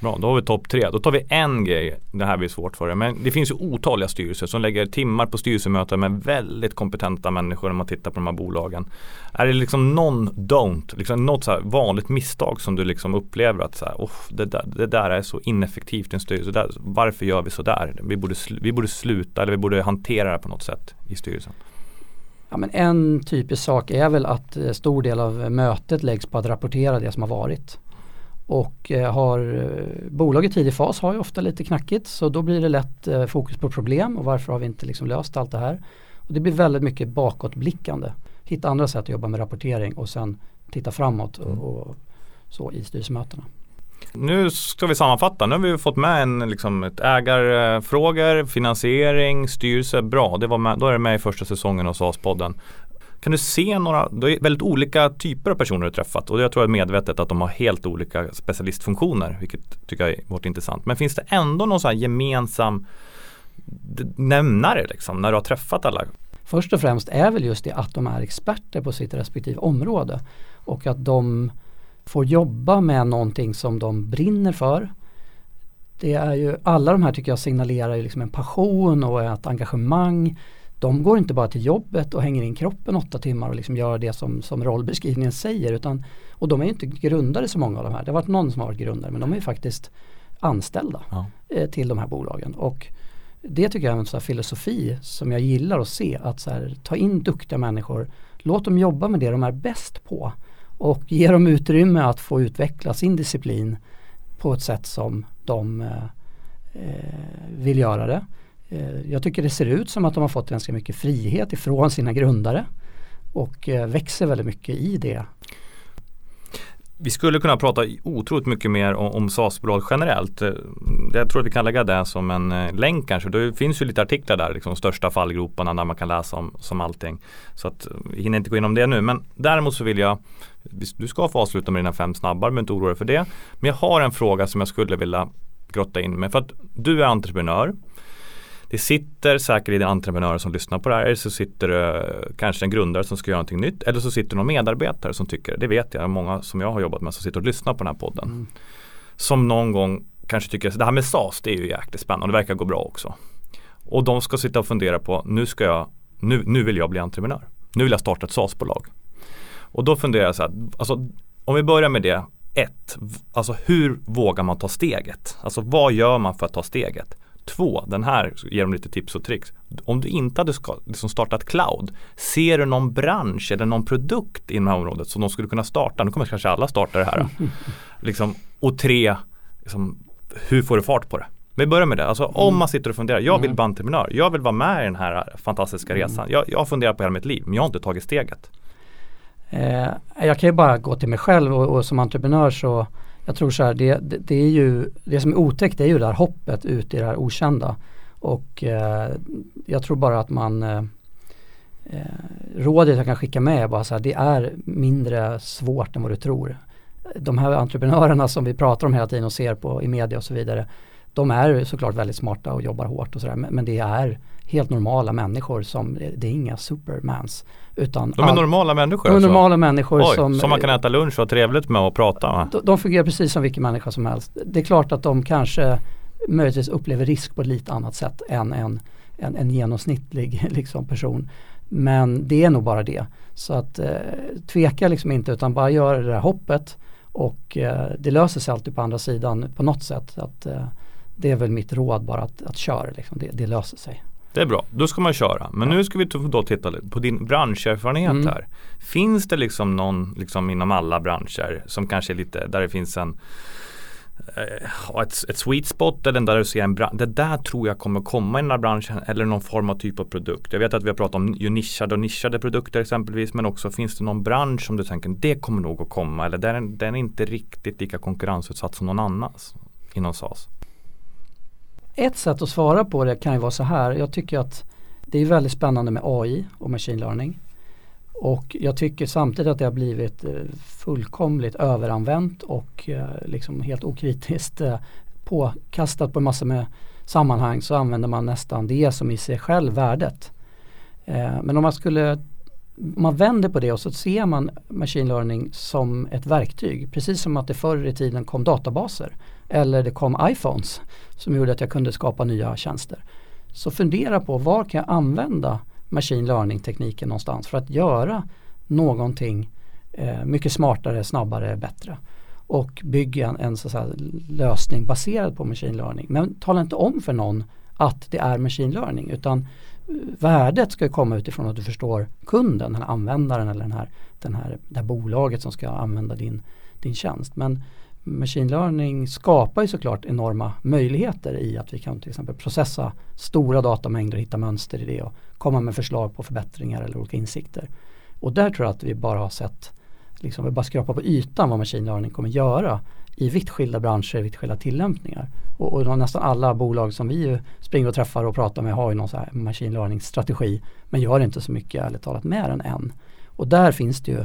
Bra, då har vi topp tre. Då tar vi en grej. Det här blir svårt för dig. Men det finns ju otaliga styrelser som lägger timmar på styrelsemöten med väldigt kompetenta människor när man tittar på de här bolagen. Är det liksom någon don't, liksom något så vanligt misstag som du liksom upplever att så här, oh, det, där, det där är så ineffektivt i en styrelse. Där, varför gör vi så där? Vi borde, vi borde sluta eller vi borde hantera det på något sätt i styrelsen. Ja, men en typisk sak är väl att eh, stor del av mötet läggs på att rapportera det som har varit. Och eh, har eh, bolag i tidig fas har ju ofta lite knackigt så då blir det lätt eh, fokus på problem och varför har vi inte liksom löst allt det här. Och det blir väldigt mycket bakåtblickande. Hitta andra sätt att jobba med rapportering och sen titta framåt och, mm. och så i styrelsemötena. Nu ska vi sammanfatta. Nu har vi fått med en, liksom, ett ägarfrågor, finansiering, styrelse. Bra, det var med, då är det med i första säsongen av SAS-podden. Kan du se några, det är väldigt olika typer av personer du träffat och jag tror att medvetet att de har helt olika specialistfunktioner vilket tycker jag är varit intressant. Men finns det ändå någon sån gemensam nämnare liksom, när du har träffat alla? Först och främst är väl just det att de är experter på sitt respektive område och att de får jobba med någonting som de brinner för. Det är ju, alla de här tycker jag signalerar ju liksom en passion och ett engagemang. De går inte bara till jobbet och hänger in kroppen åtta timmar och liksom gör det som, som rollbeskrivningen säger. Utan, och de är inte grundare så många av de här. Det har varit någon som har varit grundare men de är faktiskt anställda ja. eh, till de här bolagen. Och det tycker jag är en sån filosofi som jag gillar att se. Att så här, ta in duktiga människor, låt dem jobba med det de är bäst på och ge dem utrymme att få utveckla sin disciplin på ett sätt som de eh, eh, vill göra det. Eh, jag tycker det ser ut som att de har fått ganska mycket frihet ifrån sina grundare och eh, växer väldigt mycket i det. Vi skulle kunna prata otroligt mycket mer om, om SAS-bolag generellt. Eh, jag tror att vi kan lägga det som en länk kanske. Det finns ju lite artiklar där, liksom största fallgroparna där man kan läsa om som allting. Så att vi hinner inte gå in om det nu. Men däremot så vill jag, du ska få avsluta med dina fem snabbar, men inte oroa dig för det. Men jag har en fråga som jag skulle vilja grotta in med. För att du är entreprenör det sitter säkert i entreprenörer som lyssnar på det här. Eller så sitter det kanske en grundare som ska göra någonting nytt. Eller så sitter någon medarbetare som tycker det. Det vet jag. Många som jag har jobbat med som sitter och lyssnar på den här podden. Mm. Som någon gång kanske tycker att det här med SAS det är ju jäkligt spännande. Det verkar gå bra också. Och de ska sitta och fundera på nu ska jag nu, nu vill jag bli entreprenör. Nu vill jag starta ett SAS-bolag. Och då funderar jag så här, alltså, om vi börjar med det. Ett, alltså hur vågar man ta steget? Alltså vad gör man för att ta steget? Två, den här ger dem lite tips och tricks. Om du inte hade liksom startat cloud, ser du någon bransch eller någon produkt inom det här området som de skulle kunna starta? Nu kommer kanske alla starta det här. liksom, och tre, liksom, hur får du fart på det? Vi börjar med det, alltså om mm. man sitter och funderar, jag vill mm. vara entreprenör, jag vill vara med i den här fantastiska mm. resan. Jag, jag har funderat på hela mitt liv, men jag har inte tagit steget. Eh, jag kan ju bara gå till mig själv och, och som entreprenör så jag tror så här, det, det, det, är ju, det som är otäckt är ju det här hoppet ut i det här okända. Och eh, jag tror bara att man eh, eh, Rådet jag kan skicka med är bara så här, det är mindre svårt än vad du tror. De här entreprenörerna som vi pratar om hela tiden och ser på i media och så vidare. De är såklart väldigt smarta och jobbar hårt och sådär men, men det är helt normala människor som, det är inga supermans. Utan de är all, normala människor? De är normala alltså. människor Oj, som, som man kan äta lunch och ha trevligt med och prata med? De, de fungerar precis som vilken människa som helst. Det är klart att de kanske möjligtvis upplever risk på ett lite annat sätt än en, en, en genomsnittlig liksom, person. Men det är nog bara det. Så att eh, tveka liksom inte utan bara göra det där hoppet och eh, det löser sig alltid på andra sidan på något sätt. Att, eh, det är väl mitt råd bara att, att köra, liksom. det, det löser sig. Det är bra, då ska man köra. Men nu ska vi då titta på din branscherfarenhet mm. här. Finns det liksom någon liksom inom alla branscher som kanske är lite där det finns en eh, ett, ett sweet spot eller där du ser en bransch. Det där tror jag kommer komma i den här branschen eller någon form av typ av produkt. Jag vet att vi har pratat om nischade och nischade produkter exempelvis men också finns det någon bransch som du tänker det kommer nog att komma eller den, den är inte riktigt lika konkurrensutsatt som någon annan inom SAS. Ett sätt att svara på det kan ju vara så här. Jag tycker att det är väldigt spännande med AI och machine learning. Och jag tycker samtidigt att det har blivit eh, fullkomligt överanvänt och eh, liksom helt okritiskt eh, påkastat på en massa med sammanhang så använder man nästan det som i sig själv värdet. Men om man skulle om man vänder på det och så ser man machine learning som ett verktyg. Precis som att det förr i tiden kom databaser eller det kom iPhones som gjorde att jag kunde skapa nya tjänster. Så fundera på var kan jag använda machine learning tekniken någonstans för att göra någonting eh, mycket smartare, snabbare, bättre. Och bygga en, en så lösning baserad på machine learning. Men tala inte om för någon att det är machine learning utan eh, värdet ska komma utifrån att du förstår kunden, den här användaren eller den här, den här, det här bolaget som ska använda din, din tjänst. Men machine learning skapar ju såklart enorma möjligheter i att vi kan till exempel processa stora datamängder och hitta mönster i det och komma med förslag på förbättringar eller olika insikter. Och där tror jag att vi bara har sett, liksom vi bara skrapar på ytan vad machine learning kommer göra i vitt skilda branscher, vitt skilda tillämpningar. Och, och nästan alla bolag som vi springer och träffar och pratar med har ju någon så här machine learning strategi men gör inte så mycket ärligt talat med den än. Och där finns det ju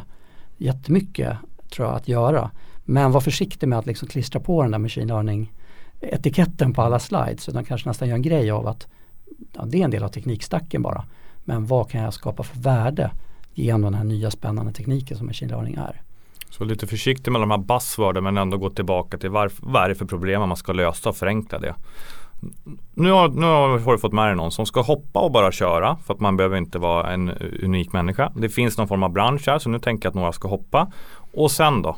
jättemycket tror jag att göra. Men var försiktig med att liksom klistra på den där machine learning etiketten på alla slides utan kanske nästan gör en grej av att ja, det är en del av teknikstacken bara. Men vad kan jag skapa för värde genom den här nya spännande tekniken som machine learning är. Så lite försiktig med de här buzzworden men ändå gå tillbaka till varf vad är det för problem man ska lösa och förenkla det. Nu har, nu har du fått med dig någon som ska hoppa och bara köra för att man behöver inte vara en unik människa. Det finns någon form av bransch här så nu tänker jag att några ska hoppa. Och sen då?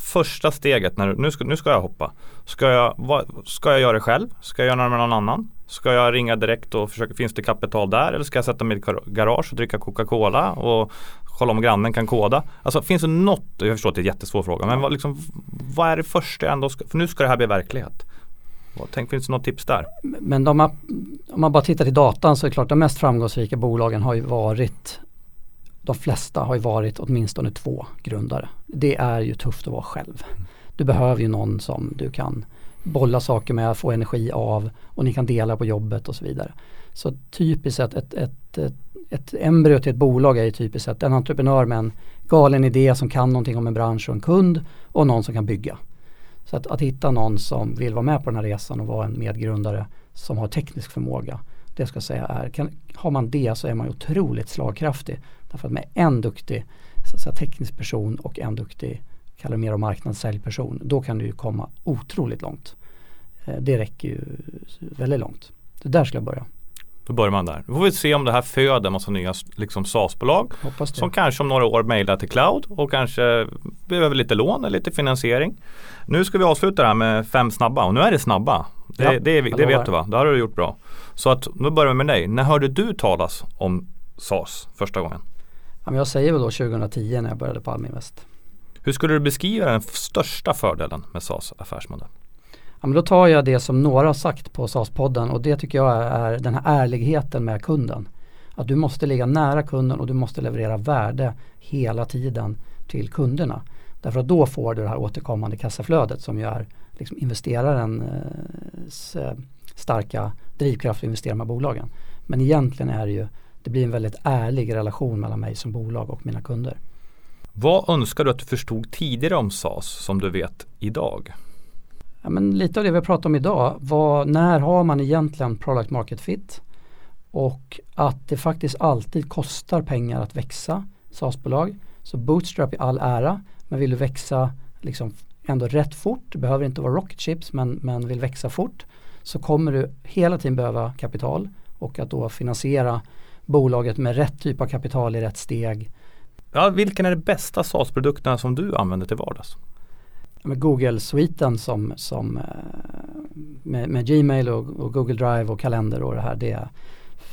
Första steget, när, nu, ska, nu ska jag hoppa. Ska jag, vad, ska jag göra det själv? Ska jag göra det med någon annan? Ska jag ringa direkt och försöka, finns det kapital där? Eller ska jag sätta mig i garage och dricka Coca-Cola och kolla om grannen kan koda? Alltså finns det något, jag förstår att det är en jättesvår fråga, men vad, liksom, vad är det första jag ändå ska, för nu ska det här bli verklighet. Tänk, finns det något tips där? Men de om man bara tittar till datan så är det klart de mest framgångsrika bolagen har ju varit de flesta har ju varit åtminstone två grundare. Det är ju tufft att vara själv. Du behöver ju någon som du kan bolla saker med, få energi av och ni kan dela på jobbet och så vidare. Så typiskt sett ett, ett, ett, ett embryo till ett bolag är ju typiskt sett en entreprenör med en galen idé som kan någonting om en bransch och en kund och någon som kan bygga. Så att, att hitta någon som vill vara med på den här resan och vara en medgrundare som har teknisk förmåga. Det ska jag säga är, kan, har man det så är man otroligt slagkraftig. Därför att med en duktig så säga, teknisk person och en duktig kallar det mer om marknadssäljperson, då kan du ju komma otroligt långt. Eh, det räcker ju väldigt långt. Det där skulle jag börja. Då börjar man där. Då får vi se om det här föder massa nya liksom SaaS-bolag som kanske om några år mejlar till cloud och kanske behöver lite lån eller lite finansiering. Nu ska vi avsluta det här med fem snabba och nu är det snabba. Det, ja, det, det vet du va? Det har du gjort bra. Så att nu börjar vi med dig. När hörde du talas om SaaS första gången? Ja, men jag säger väl då 2010 när jag började på Alminvest. Hur skulle du beskriva den största fördelen med SaaS affärsmodell? Ja, men då tar jag det som några har sagt på SAS-podden och det tycker jag är den här ärligheten med kunden. Att du måste ligga nära kunden och du måste leverera värde hela tiden till kunderna. Därför att då får du det här återkommande kassaflödet som ju är liksom investerarens eh, starka drivkraft att investera med bolagen. Men egentligen är det ju, det blir en väldigt ärlig relation mellan mig som bolag och mina kunder. Vad önskar du att du förstod tidigare om SAS som du vet idag? Ja, men lite av det vi pratat om idag, var, när har man egentligen product market fit? Och att det faktiskt alltid kostar pengar att växa SaaS-bolag. Så bootstrap i all ära, men vill du växa liksom ändå rätt fort, det behöver inte vara rocket chips men, men vill växa fort, så kommer du hela tiden behöva kapital och att då finansiera bolaget med rätt typ av kapital i rätt steg. Ja, vilken är de bästa SaaS-produkterna som du använder till vardags? Google-sviten som, som eh, med, med Gmail och, och, Google Drive och kalender och det här det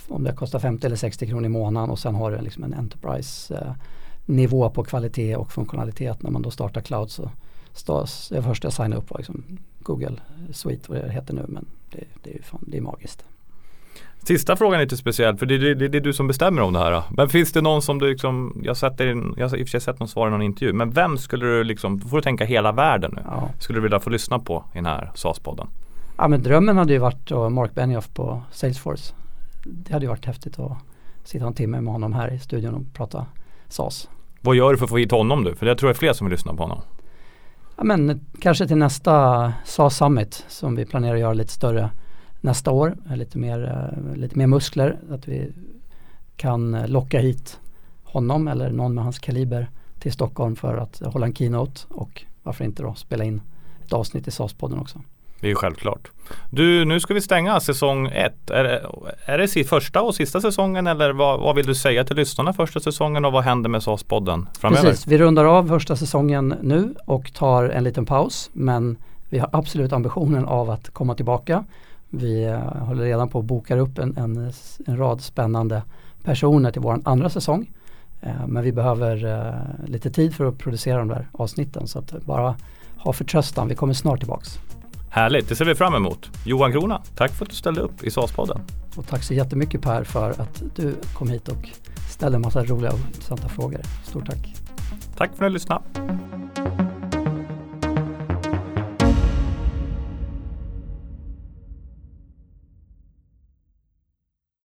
om det kostar 50 eller 60 kronor i månaden och sen har du liksom en Enterprise eh, på kvalitet och funktionalitet när man då startar cloud så det första jag signade upp var liksom Google Suite vad det heter nu men det, det är, fan, det är magiskt. Sista frågan är lite speciell för det, det, det, det, är du som bestämmer om det här. Men finns det någon som du liksom, jag, sett in, jag har i och för sig sett någon svar i någon intervju, men vem skulle du liksom, då får du tänka hela världen nu, ja. skulle du vilja få lyssna på i den här SAS-podden? Ja men drömmen hade ju varit Mark Benioff på Salesforce. Det hade ju varit häftigt att sitta en timme med honom här i studion och prata SAS. Vad gör du för att få hit honom du? För jag tror det är fler som vill lyssna på honom. Ja men kanske till nästa SAS Summit som vi planerar att göra lite större nästa år. Lite mer, eh, lite mer muskler. Att vi kan eh, locka hit honom eller någon med hans kaliber till Stockholm för att hålla en keynote och varför inte då spela in ett avsnitt i SAS-podden också. Det är ju självklart. Du, nu ska vi stänga säsong ett. Är det, är det första och sista säsongen eller vad, vad vill du säga till lyssnarna första säsongen och vad händer med SAS-podden framöver? Precis, vi rundar av första säsongen nu och tar en liten paus men vi har absolut ambitionen av att komma tillbaka vi eh, håller redan på att boka upp en, en, en rad spännande personer till vår andra säsong. Eh, men vi behöver eh, lite tid för att producera de där avsnitten så att bara ha förtröstan. Vi kommer snart tillbaks. Härligt, det ser vi fram emot. Johan Krona, tack för att du ställde upp i SAS-podden. Och tack så jättemycket Per för att du kom hit och ställde en massa roliga och intressanta frågor. Stort tack. Tack för att du lyssnade.